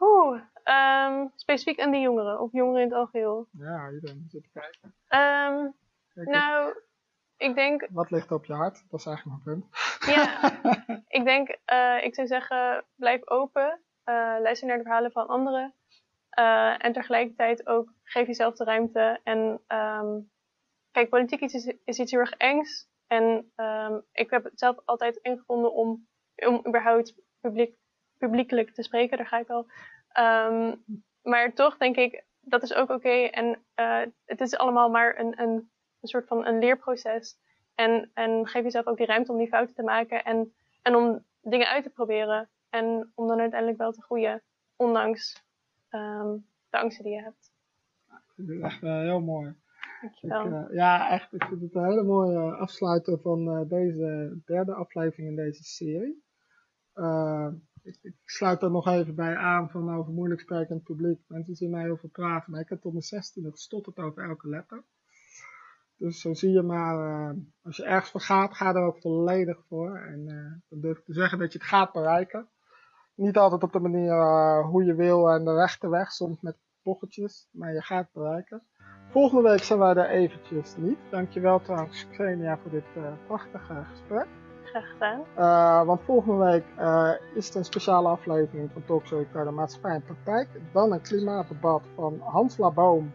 Oeh, um, specifiek aan die jongeren of jongeren in het algeheel? Ja, iedereen zit te kijken. Um, nou, ik denk... Wat ligt op je hart? Dat is eigenlijk mijn punt. Ja, ik denk, uh, ik zou zeggen, blijf open. Uh, luister naar de verhalen van anderen. Uh, en tegelijkertijd ook geef jezelf de ruimte. En um, kijk, politiek is, is iets heel erg engs. En um, ik heb het zelf altijd ingevonden om, om überhaupt publiek, publiekelijk te spreken. Daar ga ik al. Um, maar toch denk ik, dat is ook oké. Okay. En uh, het is allemaal maar een, een, een soort van een leerproces. En, en geef jezelf ook die ruimte om die fouten te maken. En, en om dingen uit te proberen. En om dan uiteindelijk wel te groeien. Ondanks um, de angsten die je hebt. Ik vind het echt uh, heel mooi. Dankjewel. Ik, uh, ja, echt. Ik vind het een hele mooie afsluiter van uh, deze derde aflevering in deze serie. Ik, ik, sluit er nog even bij aan van over moeilijk sprekend publiek. Mensen zien mij heel veel praten, maar ik heb tot mijn zestiende gestotterd over elke letter. Dus zo zie je maar, als je ergens voor gaat, ga er ook volledig voor. En dan durf ik te zeggen dat je het gaat bereiken niet altijd op de manier uh, hoe je wil en de rechte weg, soms met pochtjes, maar je gaat bereiken. Volgende week zijn wij er eventjes niet. Dankjewel trouwens Xenia voor dit uh, prachtige gesprek. Graag gedaan. Uh, want volgende week is het een speciale aflevering van Talkshow Ricardo Maatschappij en Praktijk. Dan een klimaatdebat van Hans Laboom,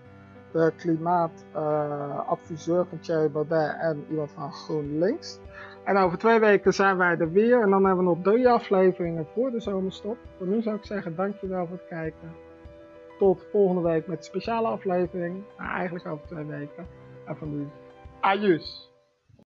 de klimaatadviseur van Thierry Baudet en iemand van GroenLinks. En over twee weken zijn wij er weer. En dan hebben we nog drie afleveringen voor de zomerstop. Voor nu zou ik zeggen, dankjewel voor het kijken. Tot volgende week met een speciale aflevering. Nou, eigenlijk over twee weken. En voor nu.